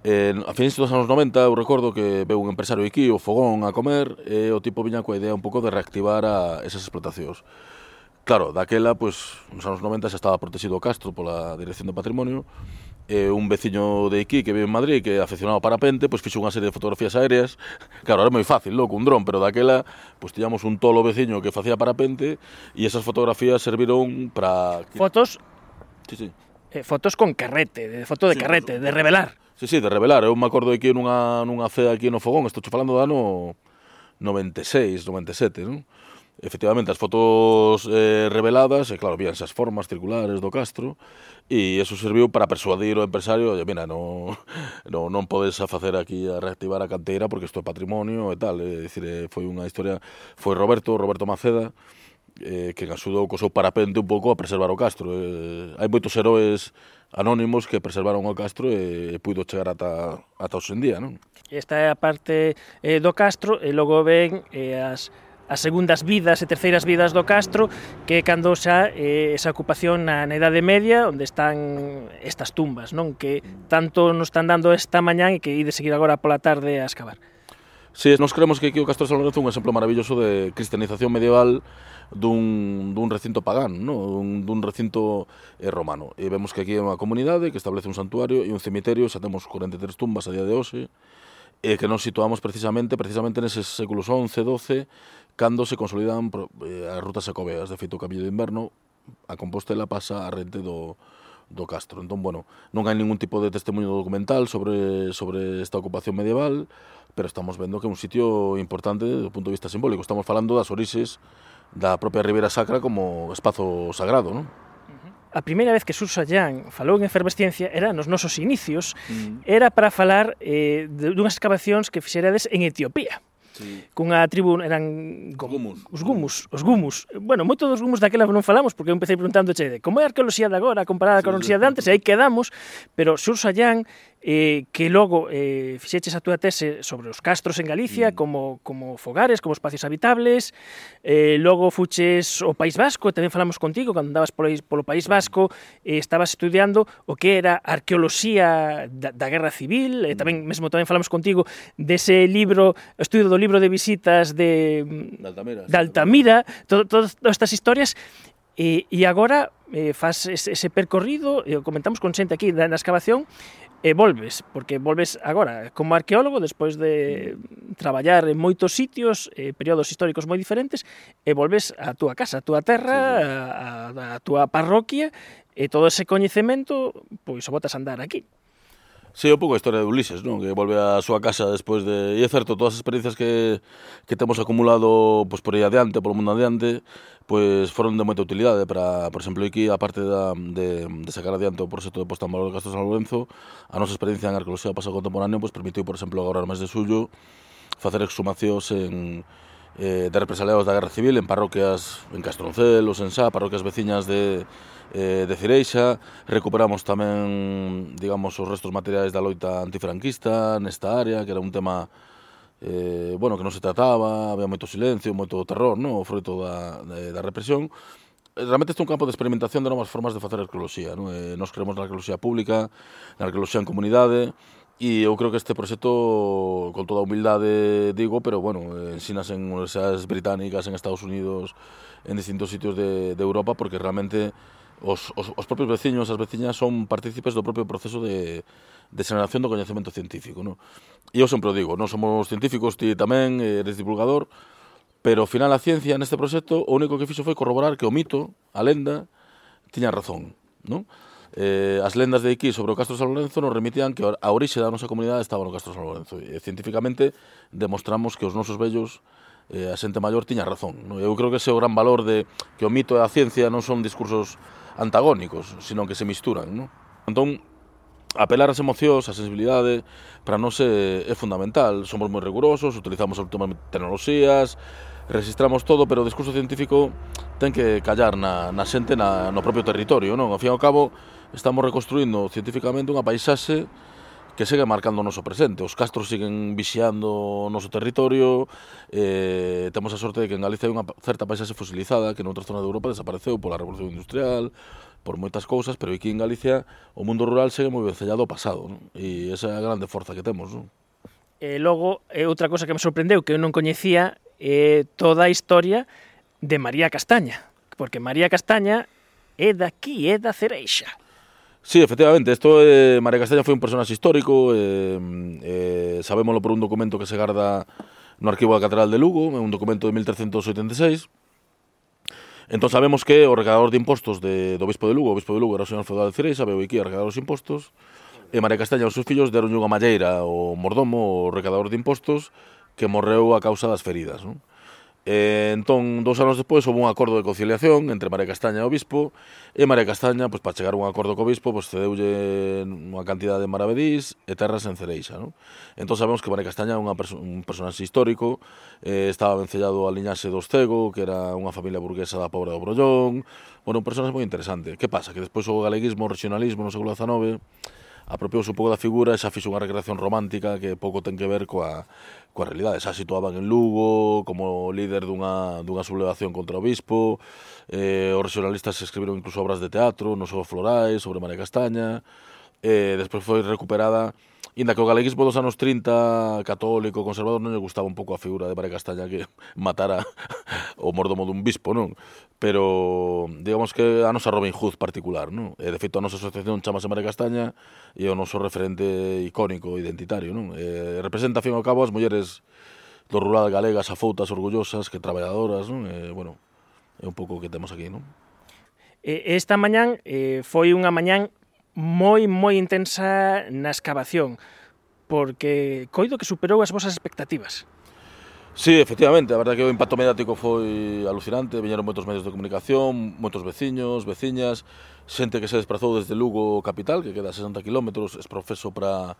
Eh, a fins dos anos 90 eu recordo que veu un empresario aquí, o Fogón, a comer e o tipo viña coa idea un pouco de reactivar a esas explotacións. Claro, daquela, pois, nos anos 90 xa estaba protegido o Castro pola Dirección do Patrimonio e un veciño de aquí que vive en Madrid que é aficionado ao parapente, pois fixo unha serie de fotografías aéreas. Claro, era moi fácil, loco, un dron, pero daquela, pois tiñamos un tolo veciño que facía parapente e esas fotografías serviron para... Fotos... Sí, sí. Eh, fotos con carrete, de foto de sí, carrete, de revelar. Sí, sí, de revelar. Eu me acordo aquí nunha, nunha cea aquí no Fogón, estou falando do ano 96, 97, non? Efectivamente, as fotos eh, reveladas, e claro, víanse as formas circulares do Castro, e eso serviu para persuadir o empresario, oye, mira, no, no, non podes facer aquí a reactivar a canteira porque isto é patrimonio e tal. É dicir, eh, foi unha historia, foi Roberto, Roberto Maceda, eh, que axudou co seu parapente un pouco a preservar o Castro. Eh, hai moitos heróis anónimos que preservaron o Castro e, e puido chegar ata, ata hoxe en día. Non? Esta é a parte eh, do Castro e logo ven eh, as, as segundas vidas e terceiras vidas do Castro que é cando xa eh, esa ocupación na, na Idade Media onde están estas tumbas non que tanto nos están dando esta mañán e que ide seguir agora pola tarde a excavar. Si, sí, nos creemos que aquí o Castro de San Lorenzo é un exemplo maravilloso de cristianización medieval dun, dun recinto pagán, no? dun, dun recinto eh, romano. E vemos que aquí é unha comunidade que establece un santuario e un cemiterio, xa temos 43 tumbas a día de hoxe, e que nos situamos precisamente precisamente neses séculos XI, XII, cando se consolidan eh, as rutas xacobeas. De feito, o Camiño de Inverno a Compostela pasa a rente do, do Castro. Entón, bueno, non hai ningún tipo de testemunho documental sobre, sobre esta ocupación medieval, pero estamos vendo que é un sitio importante do punto de vista simbólico. Estamos falando das orixes da propia Ribeira Sacra como espazo sagrado, non? a primeira vez que Susa Jan falou en efervesciencia era nos nosos inicios, mm. era para falar eh, dunhas excavacións que fixerades en Etiopía. Sí. cunha tribu eran go, gumus. os gumus, os gumus. Bueno, moito dos gumus daquela non falamos porque eu empecé preguntándoche de como é a arqueoloxía de agora comparada sí, con a arqueoloxía de antes e aí quedamos, pero Sursa Jan eh, que logo eh, fixeches a túa tese sobre os castros en Galicia mm. como, como fogares, como espacios habitables. Eh, logo fuches o País Vasco, tamén falamos contigo cando andabas polo, polo País mm. Vasco eh, estabas estudiando o que era arqueoloxía da, da Guerra Civil eh, tamén mesmo tamén falamos contigo dese libro, estudio do libro de visitas de, mm, de Altamira, de Altamira todo, todas estas historias. E, e agora eh, faz ese, ese percorrido, e comentamos con xente aquí na, na excavación, e volves, porque volves agora como arqueólogo despois de traballar en moitos sitios, eh, períodos históricos moi diferentes, e volves á túa casa, á túa terra, á a, a túa parroquia, e todo ese coñecemento, pois o botas a andar aquí. Sí, un pouco a historia de Ulises, non? Que volve á súa casa despois de... E é certo, todas as experiencias que, que temos acumulado pois, por aí adiante, polo mundo adiante, pois foron de moita utilidade para, por exemplo, aquí, a parte da, de, de sacar adiante o proxecto de posta en valor de Castro San Lorenzo, a nosa experiencia en arqueoloxía pasado contemporáneo pois, permitiu, por exemplo, agora no mes de suyo, facer exhumacións en, eh, de represaliados da Guerra Civil en parroquias en Castroncelos, en Sá, parroquias veciñas de, eh, de Cireixa. Recuperamos tamén, digamos, os restos materiais da loita antifranquista nesta área, que era un tema eh, bueno, que non se trataba, había moito silencio, moito terror, no? o froito da, de, da represión. Eh, realmente este é un campo de experimentación de novas formas de facer arqueoloxía. No? Eh, nos creemos na arqueoloxía pública, na arqueoloxía en comunidade, E eu creo que este proxecto, con toda humildade digo, pero bueno, ensinas en universidades británicas, en Estados Unidos, en distintos sitios de, de Europa, porque realmente os, os, os propios veciños, as veciñas son partícipes do propio proceso de, de xeneración do coñecemento científico. Non? E eu sempre o digo, non somos científicos, ti tamén eres divulgador, pero ao final a ciencia neste proxecto o único que fixo foi corroborar que o mito, a lenda, tiña razón. Non? eh, as lendas de aquí sobre o Castro San Lorenzo nos remitían que a orixe da nosa comunidade estaba no Castro San Lorenzo. E científicamente demostramos que os nosos vellos eh, a xente maior tiña razón. Non? Eu creo que ese é o gran valor de que o mito e a ciencia non son discursos antagónicos, sino que se misturan. Non? Entón, apelar ás emocións, a sensibilidade, para nós é, é fundamental. Somos moi rigurosos, utilizamos últimas tecnoloxías, registramos todo, pero o discurso científico ten que callar na, na xente na, no propio territorio, non? Ao fin e ao cabo, estamos reconstruindo científicamente unha paisaxe que segue marcando o noso presente. Os castros siguen vixiando o noso territorio, eh, temos a sorte de que en Galicia hai unha certa paisaxe fosilizada que noutra zona de Europa desapareceu pola Revolución Industrial, por moitas cousas, pero aquí en Galicia o mundo rural segue moi vencellado ao pasado, non? e esa é a grande forza que temos. Non? E logo, é outra cousa que me sorprendeu, que eu non coñecía é toda a historia de María Castaña, porque María Castaña é daqui, é da Cereixa. Sí, efectivamente, isto eh, María Castaña foi un personaxe histórico, eh, eh, sabémoslo por un documento que se garda no arquivo da Catedral de Lugo, un documento de 1386, Entón sabemos que o recaudador de impostos de, do Bispo de Lugo, o Bispo de Lugo era o señor feudal de Cireixa, veu aquí a recagar os impostos, e María Castaña e os seus fillos deron unha malleira o mordomo, o recaudador de impostos, que morreu a causa das feridas. Non? E, entón, dous anos despois, houve un acordo de conciliación entre María Castaña e o Bispo, e María Castaña, pois, para chegar a un acordo co Bispo, pois, cedeulle unha cantidade de maravedís e terras en Cereixa. Non? Entón, sabemos que María Castaña é perso un personaxe histórico, eh, estaba vencellado a liñaxe dos Cego, que era unha familia burguesa da pobre do Brollón, bueno, un personaxe moi interesante. Que pasa? Que despois o galeguismo, o regionalismo no século XIX, apropiouse un pouco da figura e xa fixo unha recreación romántica que pouco ten que ver coa, coa realidade. Xa situaban en Lugo como líder dunha, dunha sublevación contra o bispo, eh, os regionalistas escribiron incluso obras de teatro, nos Ogos Florais, sobre María Castaña, e eh, despois foi recuperada Inda que o galeguismo dos anos 30, católico, conservador, non lle gustaba un pouco a figura de Pare Castaña que matara o mordomo dun bispo, non? Pero, digamos que a nosa Robin Hood particular, non? E, de feito, a nosa asociación chamase Mare Castaña e o noso referente icónico, identitario, non? E, representa, a fin ao cabo, as mulleres do rural galegas, afoutas, orgullosas, que traballadoras, non? E, bueno, é un pouco o que temos aquí, non? Esta mañán eh, foi unha mañán moi, moi intensa na excavación, porque coido que superou as vosas expectativas. Sí, efectivamente, a verdade que o impacto mediático foi alucinante, viñeron moitos medios de comunicación, moitos veciños, veciñas, xente que se desplazou desde Lugo capital, que queda a 60 km, es profeso para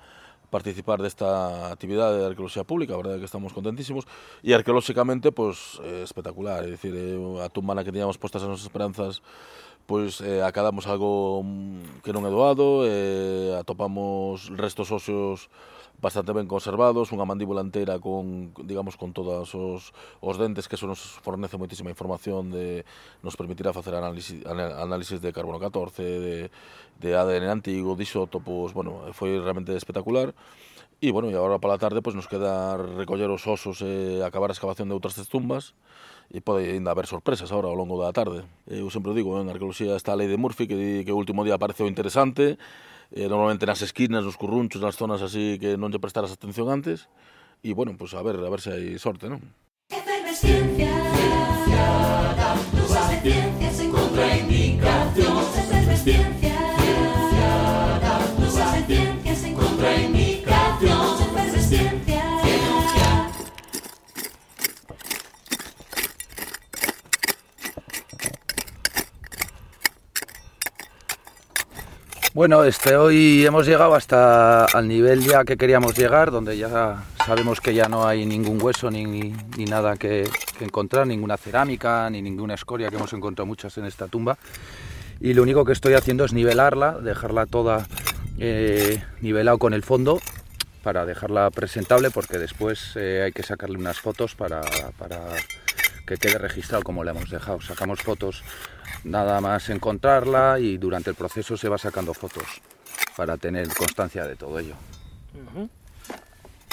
participar desta actividade de arqueoloxía pública, a verdade que estamos contentísimos, e arqueolóxicamente, pois, pues, eh, espectacular, é dicir, a tumba na que tiñamos postas as nosas esperanzas pois eh, acadamos algo mm, que non é doado, eh, atopamos restos óseos bastante ben conservados, unha mandíbula entera con, digamos, con todos os, os dentes, que eso nos fornece moitísima información de nos permitirá facer análisis, análisis de carbono 14, de, de ADN antigo, de isótopos, bueno, foi realmente espectacular. E, bueno, e agora para a tarde pues, nos queda recoller os osos e acabar a excavación de outras tumbas, e pode ainda haber sorpresas ahora ao longo da tarde. Eu sempre digo, en arqueoloxía está a lei de Murphy que di que o último día aparece o interesante, eh, normalmente nas esquinas, nos currunchos, nas zonas así que non lle prestaras atención antes, e bueno, pues a ver, a ver se hai sorte, non? Efervesciencia, ciencia, ciencia, ciencia, ciencia, ciencia, ciencia, ciencia, Bueno, este hoy hemos llegado hasta al nivel ya que queríamos llegar, donde ya sabemos que ya no hay ningún hueso ni, ni nada que, encontrar, ninguna cerámica ni ninguna escoria, que hemos encontrado muchas en esta tumba. Y lo único que estoy haciendo es nivelarla, dejarla toda eh, nivelado con el fondo para dejarla presentable, porque después eh, hay que sacarle unas fotos para, para que quede registrado como la hemos dejado. Sacamos fotos nada más encontrarla y durante el proceso se va sacando fotos para tener constancia de todo ello. Ujú.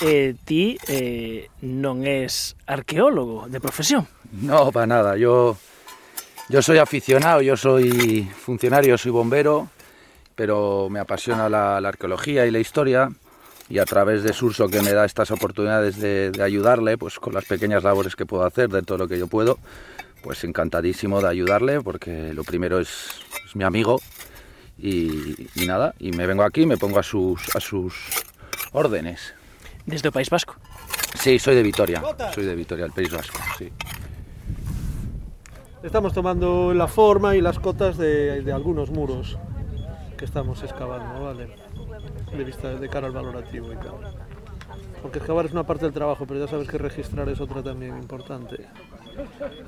Eh, ti eh, non es arqueólogo de profesión. No, para nada. Yo, yo soy aficionado, yo soy funcionario, soy bombero, pero me apasiona la, la arqueología y la historia. Y a través de Surso, que me da estas oportunidades de, de ayudarle, pues con las pequeñas labores que puedo hacer, de todo lo que yo puedo, pues encantadísimo de ayudarle, porque lo primero es, es mi amigo. Y, y nada, y me vengo aquí, me pongo a sus, a sus órdenes. Desde o País Vasco. Sí, soy de Vitoria, soy de Vitoria, el País Vasco, sí. Estamos tomando la forma y las cotas de, de algunos muros que estamos excavando, ¿vale? De vista de cara al valorativo y tal. Porque excavar es una parte del trabajo, pero ya sabes que registrar es otra también importante.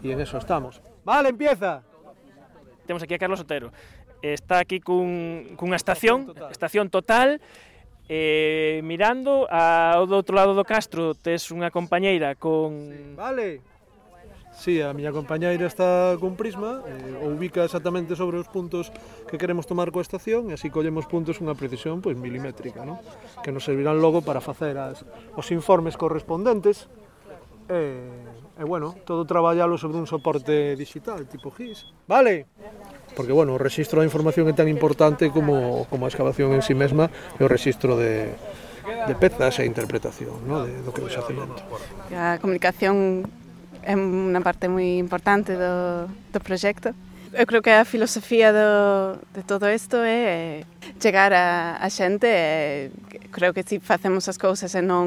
E en eso estamos. Vale, empieza. Temos aquí a Carlos Otero. Está aquí cun, cunha estación, estación total, eh, mirando ao do outro lado do castro tes unha compañeira con... Sí, vale. Sí, a miña compañeira está cun prisma eh, o ubica exactamente sobre os puntos que queremos tomar coa estación e así collemos puntos unha precisión pois milimétrica, no? que nos servirán logo para facer as, os informes correspondentes eh, E bueno, todo traballalo sobre un soporte digital, tipo GIS. Vale? Porque, bueno, o registro da información é tan importante como, como a excavación en sí mesma e o registro de, de pezas e interpretación ¿no? de, do que nos acimento. A comunicación é unha parte moi importante do, do proxecto eu creo que a filosofía do, de todo isto é chegar eh, a, a xente e eh, creo que se si facemos as cousas e non,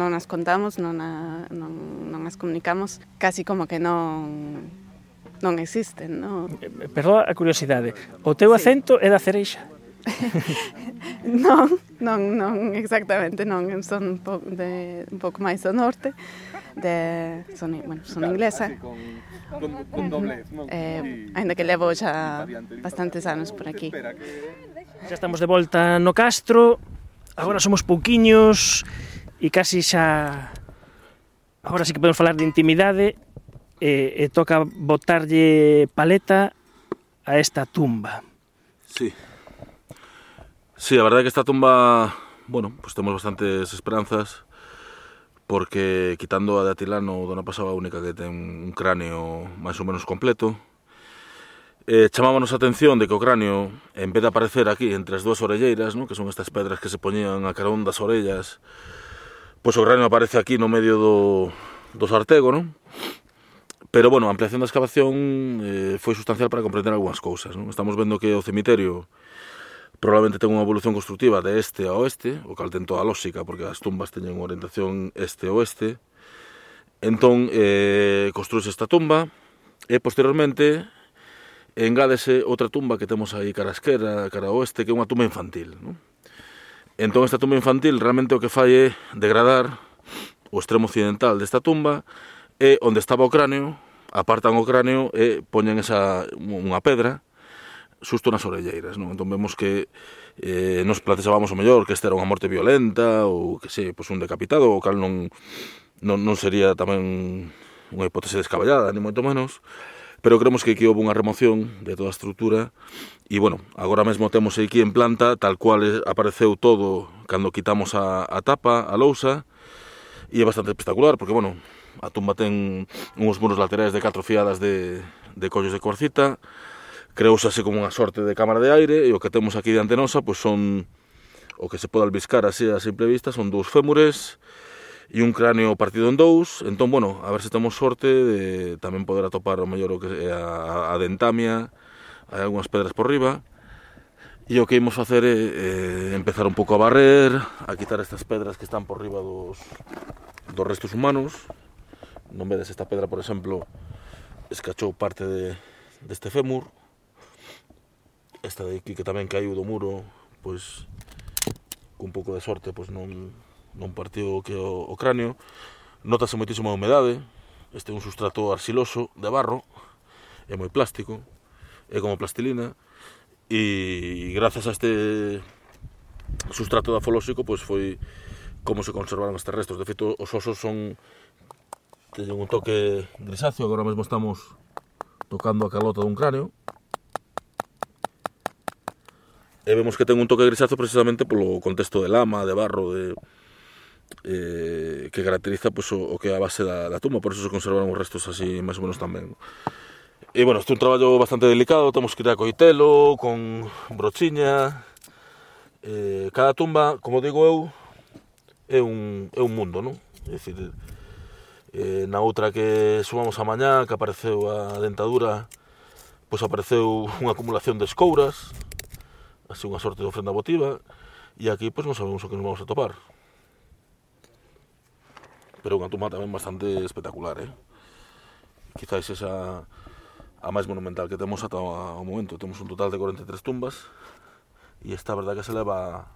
non as contamos, non, a, non, non as comunicamos, casi como que non non existen, non? Perdoa a curiosidade. O teu sí. acento é da cereixa? non, non, non, exactamente, non, son po de, un pouco máis do norte, de, son, bueno, son inglesa. Con, con, con doblez, non? Eh, ainda que levo xa bastantes anos por aquí. Xa estamos de volta no Castro, agora somos pouquiños e casi xa... Agora sí que podemos falar de intimidade e, e toca botarlle paleta a esta tumba. Sí. Sí, a verdade é que esta tumba, bueno, pues temos bastantes esperanzas porque quitando a de Atilano do ano pasado a única que ten un cráneo máis ou menos completo eh, chamábanos a atención de que o cráneo en vez de aparecer aquí entre as dúas orelleiras ¿no? que son estas pedras que se poñían a carón das orellas pois o cráneo aparece aquí no medio do, do sartego ¿no? pero bueno, a ampliación da excavación eh, foi sustancial para comprender algunhas cousas ¿no? estamos vendo que o cemiterio probablemente ten unha evolución constructiva de este a oeste, o cal ten toda a lógica, porque as tumbas teñen unha orientación este-oeste. Entón, eh, construíse esta tumba, e posteriormente engádese outra tumba que temos aí cara esquerda, cara oeste, que é unha tumba infantil. Non? Entón, esta tumba infantil realmente o que fai é degradar o extremo occidental desta tumba, e onde estaba o cráneo, apartan o cráneo e poñen esa, unha pedra, susto nas orelleiras, non? Entón vemos que eh, nos planteábamos o mellor que esta era unha morte violenta ou que sei, pois un decapitado, o cal non, non, non sería tamén unha hipótese descabellada, ni moito menos, pero creemos que aquí houve unha remoción de toda a estrutura e, bueno, agora mesmo temos aquí en planta tal cual apareceu todo cando quitamos a, a tapa, a lousa e é bastante espectacular porque, bueno, a tumba ten uns muros laterais de catro fiadas de, de collos de cuarcita creouse así como unha sorte de cámara de aire e o que temos aquí diante nosa pois son o que se pode albiscar así a simple vista son dous fémures e un cráneo partido en dous entón, bueno, a ver se temos sorte de tamén poder atopar o mellor o que é a, a dentamia hai algunhas pedras por riba E o que imos facer é, é empezar un pouco a barrer, a quitar estas pedras que están por riba dos, dos restos humanos. Non vedes esta pedra, por exemplo, escachou parte de, deste fémur esta de aquí que tamén caiu do muro, pois cun pouco de sorte, pois non non partiu que o, o cráneo. Notase moitísima humedade, este é un sustrato arxiloso de barro, é moi plástico, é como plastilina, e, e grazas a este sustrato dafolóxico, pois foi como se conservaron estes restos. De feito, os osos son teñen un toque grisáceo, agora mesmo estamos tocando a calota dun cráneo, e vemos que ten un toque grisazo precisamente polo contexto de lama, de barro, de eh, que caracteriza pues, o, o que é a base da, da tumba, por eso se conservaron os restos así máis ou menos tamén. E bueno, este é un traballo bastante delicado, temos que ir a coitelo, con brochiña, eh, cada tumba, como digo eu, é un, é un mundo, non? É dicir, eh, na outra que sumamos a mañá, que apareceu a dentadura, pois apareceu unha acumulación de escouras, así unha sorte de ofrenda votiva, e aquí pois non sabemos o que nos vamos a topar. Pero unha tumba tamén bastante espectacular, eh? Quizáis esa a máis monumental que temos ata o momento. Temos un total de 43 tumbas e esta verdad que se leva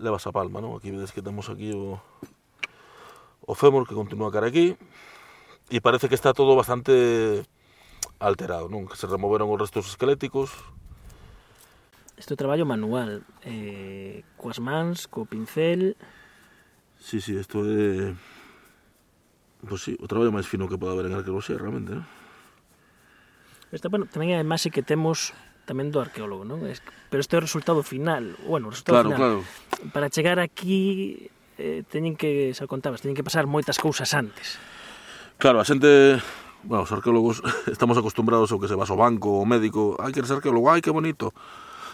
leva a palma, non? Aquí vedes que temos aquí o, o fémur que continúa cara aquí e parece que está todo bastante alterado, non? Que se removeron os restos esqueléticos, Este é traballo manual, eh, coas mans, co pincel... Sí, sí, isto é... Pois pues sí, o traballo máis fino que pode haber en arqueoloxía, realmente, non? Esta, bueno, tamén é a imaxe que temos tamén do arqueólogo, non? Es, pero este é o resultado final, bueno, o resultado claro, final. Claro. Para chegar aquí eh, teñen que, xa contabas, teñen que pasar moitas cousas antes. Claro, a xente bueno, os arqueólogos estamos acostumbrados ao que se vas ao banco, ao médico, ai, que ser arqueólogo, ai, que bonito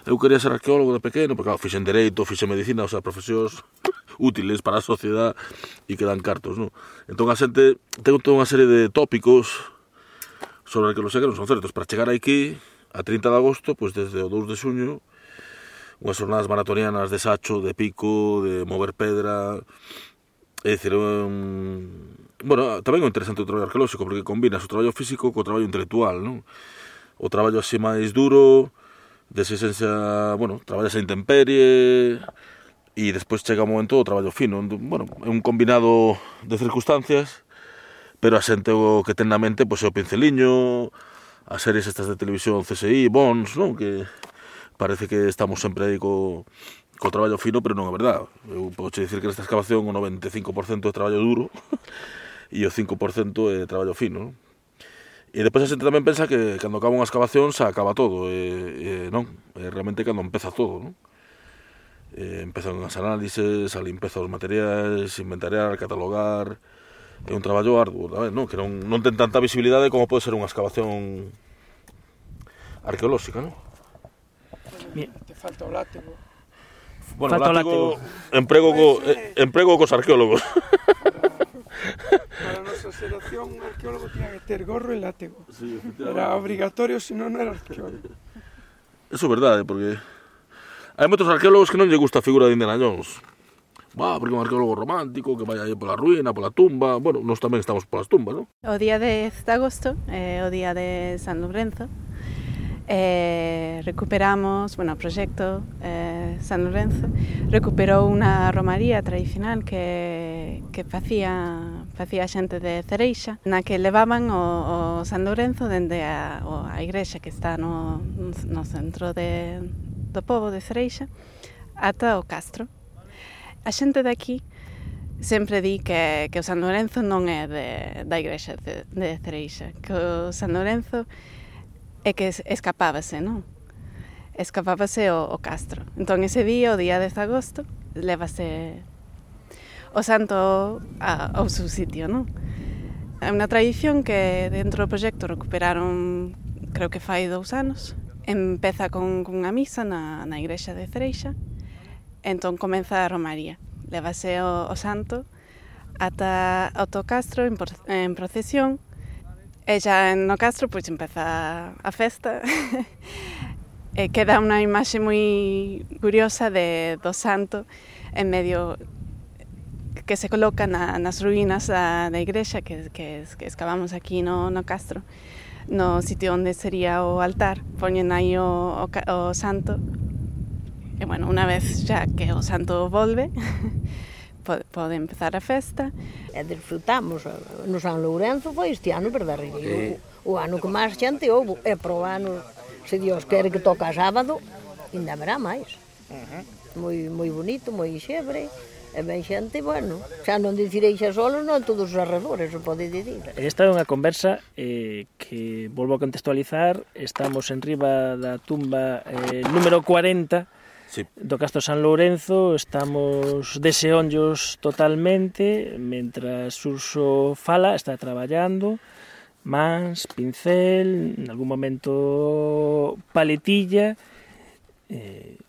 eu quería ser arqueólogo de pequeno, porque claro, fixen dereito, fixen medicina, o sea, profesións útiles para a sociedade e que dan cartos, non? Entón a xente, ten toda unha serie de tópicos sobre a arqueoloxía que non son certos. Para chegar aquí, a 30 de agosto, pois pues, desde o 2 de xuño, unhas jornadas maratonianas de sacho, de pico, de mover pedra, É dicir, un... bueno, tamén é interesante o traballo arqueolóxico porque combinas o traballo físico co traballo intelectual, non? O traballo así máis duro, desexencia, bueno, traballas a intemperie e despois chega o momento do traballo fino, onde, bueno, é un combinado de circunstancias, pero a xente o que ten na mente pois é o pinceliño, as series estas de televisión CSI, Bons, non? Que parece que estamos sempre aí co, co traballo fino, pero non é verdade. Eu podo dicir que nesta excavación o 95% é traballo duro e o 5% é traballo fino, non? E depois a xente tamén pensa que cando acaba unha excavación se acaba todo, e, e non, é realmente cando empeza todo, non? E empezan as análises, a limpeza dos materiais, inventariar, catalogar, é un traballo arduo, tamén, non? Que non, non ten tanta visibilidade como pode ser unha excavación arqueolóxica, non? Te falta o látigo. Bueno, falta o látigo, látigo. emprego, co, eh, emprego cos arqueólogos. Para a nosa xeración, un arqueólogo tiña que ter gorro e látego. Sí, era obrigatorio, senón non era arqueólogo. Eso é verdade, ¿eh? porque hai moitos arqueólogos que non lle gusta a figura de Indiana Jones. Va, porque é un arqueólogo romántico que vai aí pola ruína, pola tumba. Bueno, nós tamén estamos polas tumbas, non? O día 10 de agosto eh, o día de San Lorenzo, eh, recuperamos, bueno, o proxecto eh, San Lorenzo recuperou unha romaría tradicional que, que facía facía xente de Cereixa na que levaban o, o San Lorenzo dende a, o, a igrexa que está no, no centro de, do povo de Cereixa ata o castro. A xente daqui sempre di que, que o San Lorenzo non é de, da igrexa de, de Cereixa, que o San Lorenzo é e que escapábase, non? Escapábase o, o castro. Entón ese día, o día 10 de agosto, levase o santo a, ao seu sitio, non? É unha tradición que dentro do proxecto recuperaron, creo que fai dous anos. Empeza con unha misa na, na igrexa de Cereixa, entón comeza a Romaría. Levase o, o santo ata o Castro en, en procesión e xa no castro pois empeza a festa. E queda unha imaxe moi curiosa de do santo en medio que se coloca na, nas ruínas da, da igrexa que, que, que excavamos aquí no, no castro no sitio onde sería o altar poñen aí o, o, o santo. E bueno, unha vez xa que o santo volve, pode empezar a festa. E disfrutamos, no San Lourenzo foi este ano, verdade? Sí. O, o ano que máis xente houve, e pro ano, se Dios quere que toca sábado, ainda haberá máis. Moi, moi bonito, moi xebre, E ben xente, bueno, xa non dicirei xa solo, non todos os arredores, o pode dicir. Esta é unha conversa eh, que volvo a contextualizar. Estamos en riba da tumba eh, número 40 sí. do Castro San Lourenzo estamos deseonllos totalmente mentras Urso fala, está traballando mans, pincel, en algún momento paletilla eh,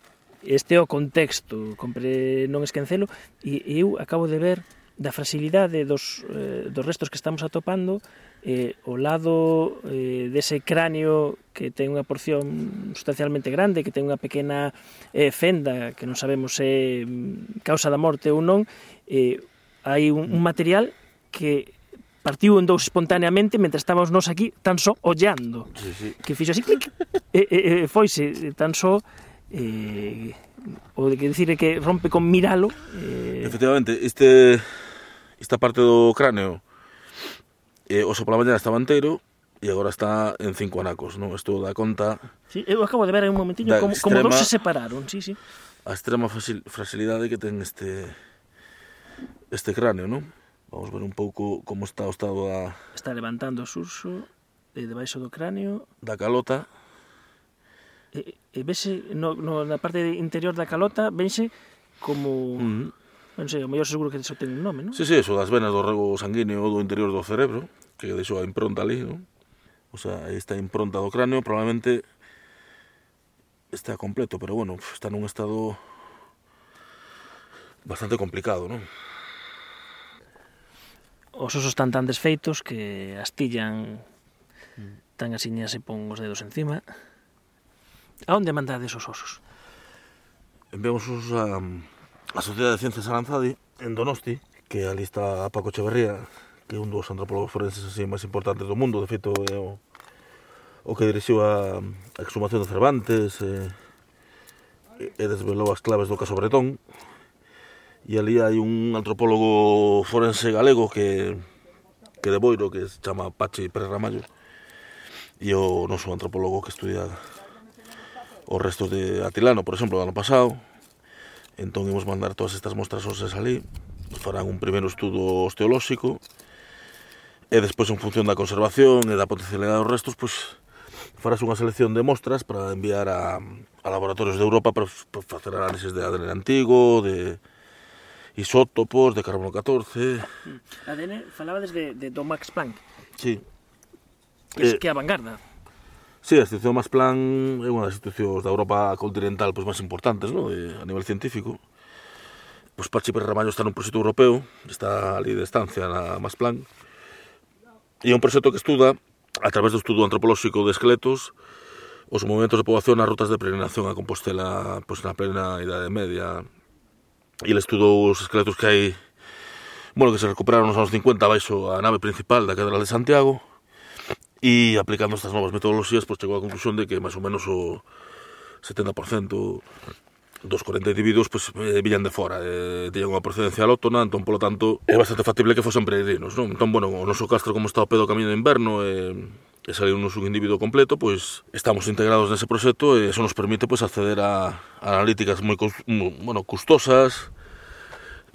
este é o contexto, compre non esquencelo, e eu acabo de ver da fragilidade dos, eh, dos restos que estamos atopando eh, o lado eh, dese cráneo que ten unha porción sustancialmente grande, que ten unha pequena eh, fenda, que non sabemos se eh, causa da morte ou non, eh, hai un, un material que partiu en dous espontaneamente mentre estábamos nós aquí tan só ollando. Sí, sí. Que fixo así clic e, e, e foise tan só eh, o de que decir que rompe con miralo. Eh... Efectivamente, este esta parte do cráneo eh, Oso pola mañana estaba entero e agora está en cinco anacos, non? Isto dá conta... Sí, eu acabo de ver un momentiño como, extrema, como dos se separaron, sí, sí. A extrema fragilidade que ten este este cráneo, non? Vamos ver un pouco como está o estado da... Está levantando o surso de debaixo do cráneo. Da calota. E, e vese no, no, na parte interior da calota, vense como... Mm -hmm. Non sei, o mellor seguro que iso ten un nome, non? Sí, sí, eso das venas do rego sanguíneo do interior do cerebro que deixou a impronta ali, non? O sea, esta está impronta do cráneo, probablemente está completo, pero bueno, está nun estado bastante complicado, non? Os osos están tan desfeitos que astillan tan asiñas e pon os dedos encima. A onde mandades os osos? Enviamos os a, a Sociedade de Ciencias Aranzadi en Donosti, que ali está Paco Echeverría, que é un dos antropólogos forenses así máis importantes do mundo, de feito é o, o que dirixiu a, a exhumación de Cervantes, e, e desvelou as claves do caso Bretón, e ali hai un antropólogo forense galego que que de Boiro, que se chama Pachi Pérez Ramallo, e o noso antropólogo que estudia os restos de Atilano, por exemplo, do ano pasado, entón imos mandar todas estas mostras óseas ali, farán un primeiro estudo osteolóxico, e despois en función da conservación e da potencialidade dos restos, pois farás unha selección de mostras para enviar a, a laboratorios de Europa para, para facer análisis de ADN antigo, de isótopos, de carbono 14... Mm. ADN, falaba desde de, do Max Planck. Sí. Que, eh, que a vanguarda. Sí, a institución Max Planck é unha das institucións da Europa continental pois, máis importantes ¿no? de, a nivel científico. Pois Pachi Pérez Ramallo está nun proxecto europeo, está ali de estancia na Max Planck, E é un proxecto que estuda, a través do estudo antropolóxico de esqueletos, os movimentos de poboación nas rutas de peregrinación a Compostela pois, na plena Idade Media. E ele estudou os esqueletos que hai bueno, que se recuperaron nos anos 50 baixo a nave principal da Catedral de Santiago e aplicando estas novas metodoloxías pois chegou á conclusión de que máis ou menos o 70% dos 40 individuos pois, pues, eh, villan de fora eh, tiñan unha procedencia alótona entón polo tanto é bastante factible que fosen peregrinos non? entón bueno, o noso castro como está ao pé do camiño de inverno eh, e salir un individuo completo, pois estamos integrados nese proxecto e eso nos permite pois acceder a, a analíticas moi, moi bueno, custosas,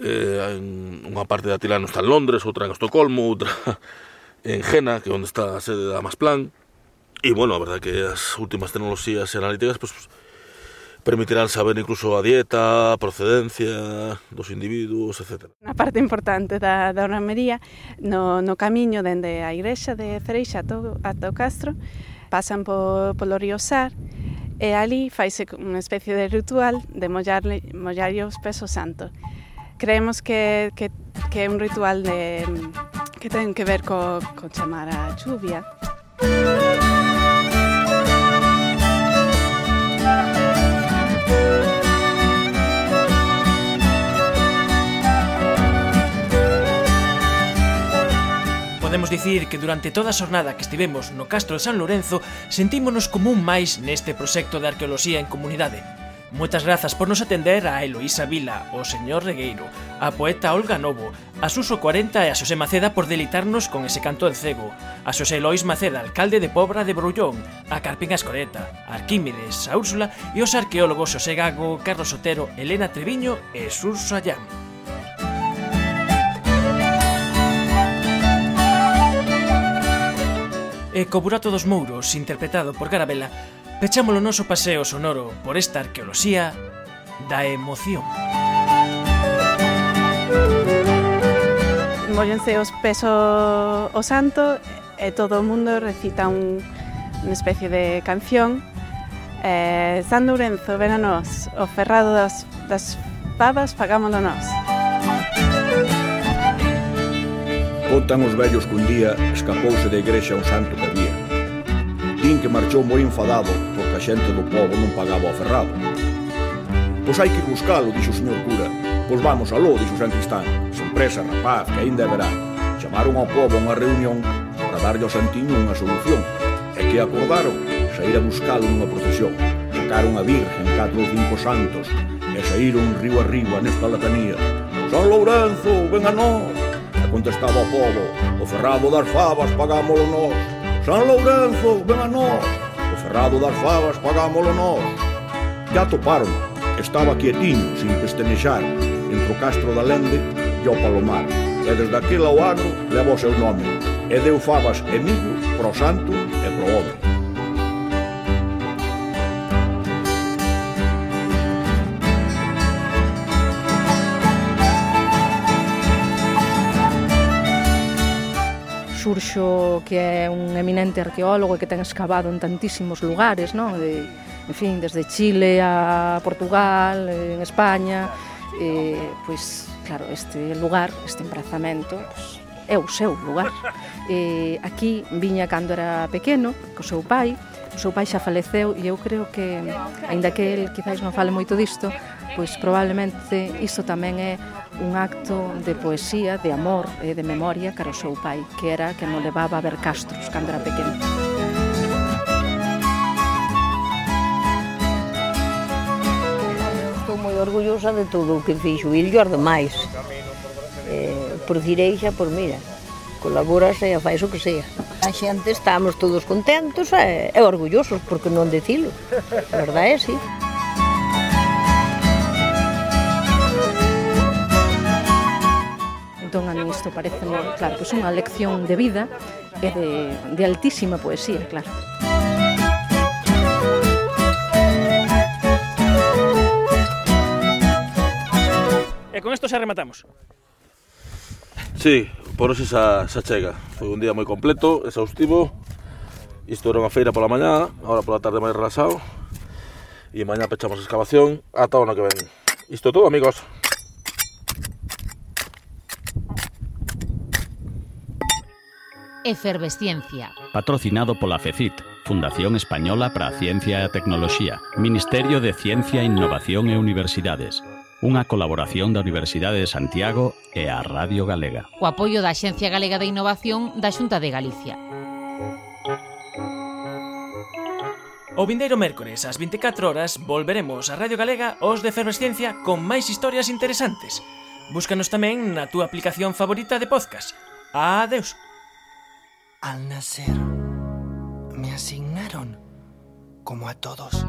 eh, en unha parte da Tilano está en Londres, outra en Estocolmo, outra en Jena, que é onde está a sede da Masplan, e bueno, a verdade que as últimas tecnoloxías e analíticas pois, pois permitirán saber incluso a dieta, a procedencia dos individuos, etc. Unha parte importante da, da ornamería no, no camiño dende a igrexa de Cereixa ato, ato Castro pasan po, polo río Sar e ali faise unha especie de ritual de mollarle, mollarlle os pesos santos. Creemos que, que, que é un ritual de, que ten que ver co, co chamar a chuvia. Música podemos dicir que durante toda a xornada que estivemos no Castro de San Lorenzo sentímonos como un máis neste proxecto de arqueoloxía en comunidade. Moitas grazas por nos atender a Eloísa Vila, o señor Regueiro, a poeta Olga Novo, a Suso 40 e a Xosé Maceda por delitarnos con ese canto en cego, a Xosé Eloís Maceda, alcalde de Pobra de Brullón, a Carpín Ascoreta, a Arquímedes, a Úrsula e os arqueólogos Xosé Gago, Carlos Otero, Elena Treviño e Surso Allán. e co burato dos mouros interpretado por Garabela pechamos o noso paseo sonoro por esta arqueoloxía da emoción. Mollense os peso o santo e todo o mundo recita un, unha especie de canción eh, San Lourenzo, ven a nós, o ferrado das, das pavas, pagámoslo nós. Contan os vellos que un día escapouse da igrexa un santo que había. Din que marchou moi enfadado porque a xente do povo non pagaba o aferrado. Pois hai que buscalo, dixo o señor cura. Pois vamos aló, dixo o sancristán. Sen presa, rapaz, que aínda verá. Chamaron ao povo a unha reunión para darlle ao santiño unha solución. E que acordaron sair a buscalo nunha procesión. Sacaron a virgen, catro ou cinco santos, e saíron río arriba nesta latanía. San Lourenzo, ven a nós, contestaba o povo O ferrado das favas pagámolo nós San Lourenzo, ven a nós O ferrado das favas pagámolo nós Ya toparon, estaba quietiño, sin pestenexar Entre o castro da lende e o palomar. E desde aquel ao agro levou seu nome. E deu favas e millo pro santo e pro home Xurxo, que é un eminente arqueólogo e que ten excavado en tantísimos lugares, non? De, en fin, desde Chile a Portugal, en España, eh, pois, claro, este lugar, este emprazamento, pois, é o seu lugar. Eh, aquí viña cando era pequeno, co seu pai, o seu pai xa faleceu e eu creo que, aínda que el quizáis non fale moito disto, pois probablemente iso tamén é un acto de poesía, de amor e de memoria cara ao seu pai, que era que non levaba a ver castros cando era pequeno. Estou moi orgullosa de todo o que fixo, e os demais. Eh, por direixa, por mira, colabora e faz o que sea. A xente estamos todos contentos e, e orgullosos, porque non decilo. A verdade é, sí. entón a mí isto parece moi, claro, pois unha lección de vida e de, de altísima poesía, claro. E con isto xa rematamos. Sí, por hoxe xa, xa chega. Foi un día moi completo, exhaustivo. Isto era unha feira pola mañá, agora pola tarde máis relaxado. E mañá pechamos a excavación ata o ano que ven. Isto todo, amigos. Efervesciencia. Patrocinado pola FECIT, Fundación Española para a Ciencia e a Tecnoloxía, Ministerio de Ciencia, Innovación e Universidades. Unha colaboración da Universidade de Santiago e a Radio Galega. O apoio da Xencia Galega de Innovación da Xunta de Galicia. O vindeiro mércores ás 24 horas volveremos a Radio Galega os de Efervesciencia con máis historias interesantes. Búscanos tamén na túa aplicación favorita de podcast. Adeus. Al nacer me asignaron, como a todos,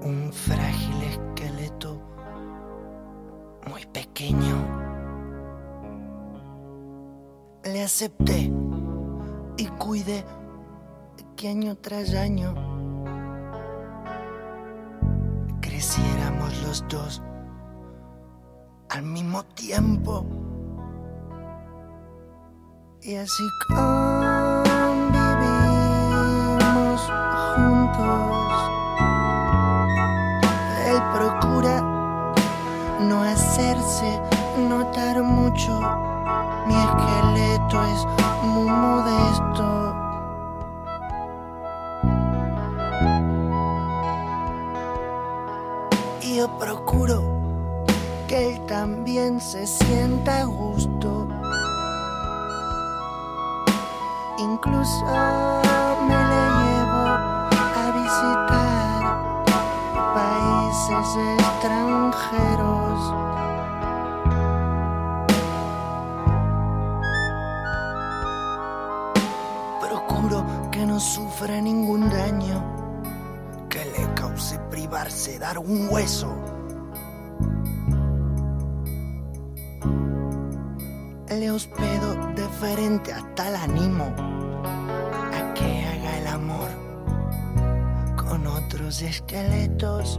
un frágil esqueleto muy pequeño. Le acepté y cuidé que año tras año creciéramos los dos al mismo tiempo. Y así convivimos juntos. Él procura no hacerse notar mucho. Mi esqueleto es muy modesto. Y yo procuro que él también se sienta a gusto. incluso me le llevo a visitar países extranjeros. Procuro que no sufra ningún daño que le cause privarse dar un hueso. Le hospedo de frente hasta el ánimo otros esqueletos.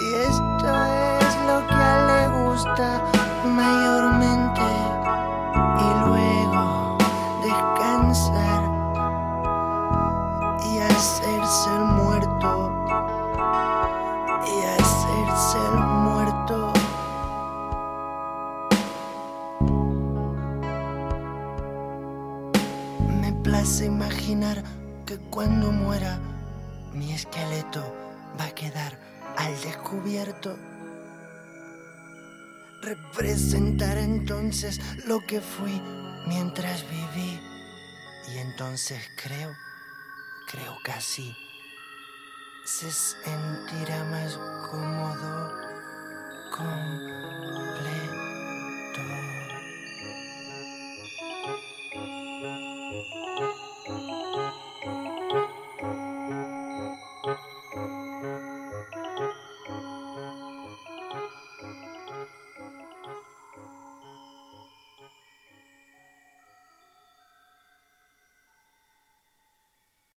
Y esto es lo que a él le gusta cuando muera mi esqueleto va a quedar al descubierto. Representar entonces lo que fui mientras viví. Y entonces creo, creo que así se sentirá más cómodo con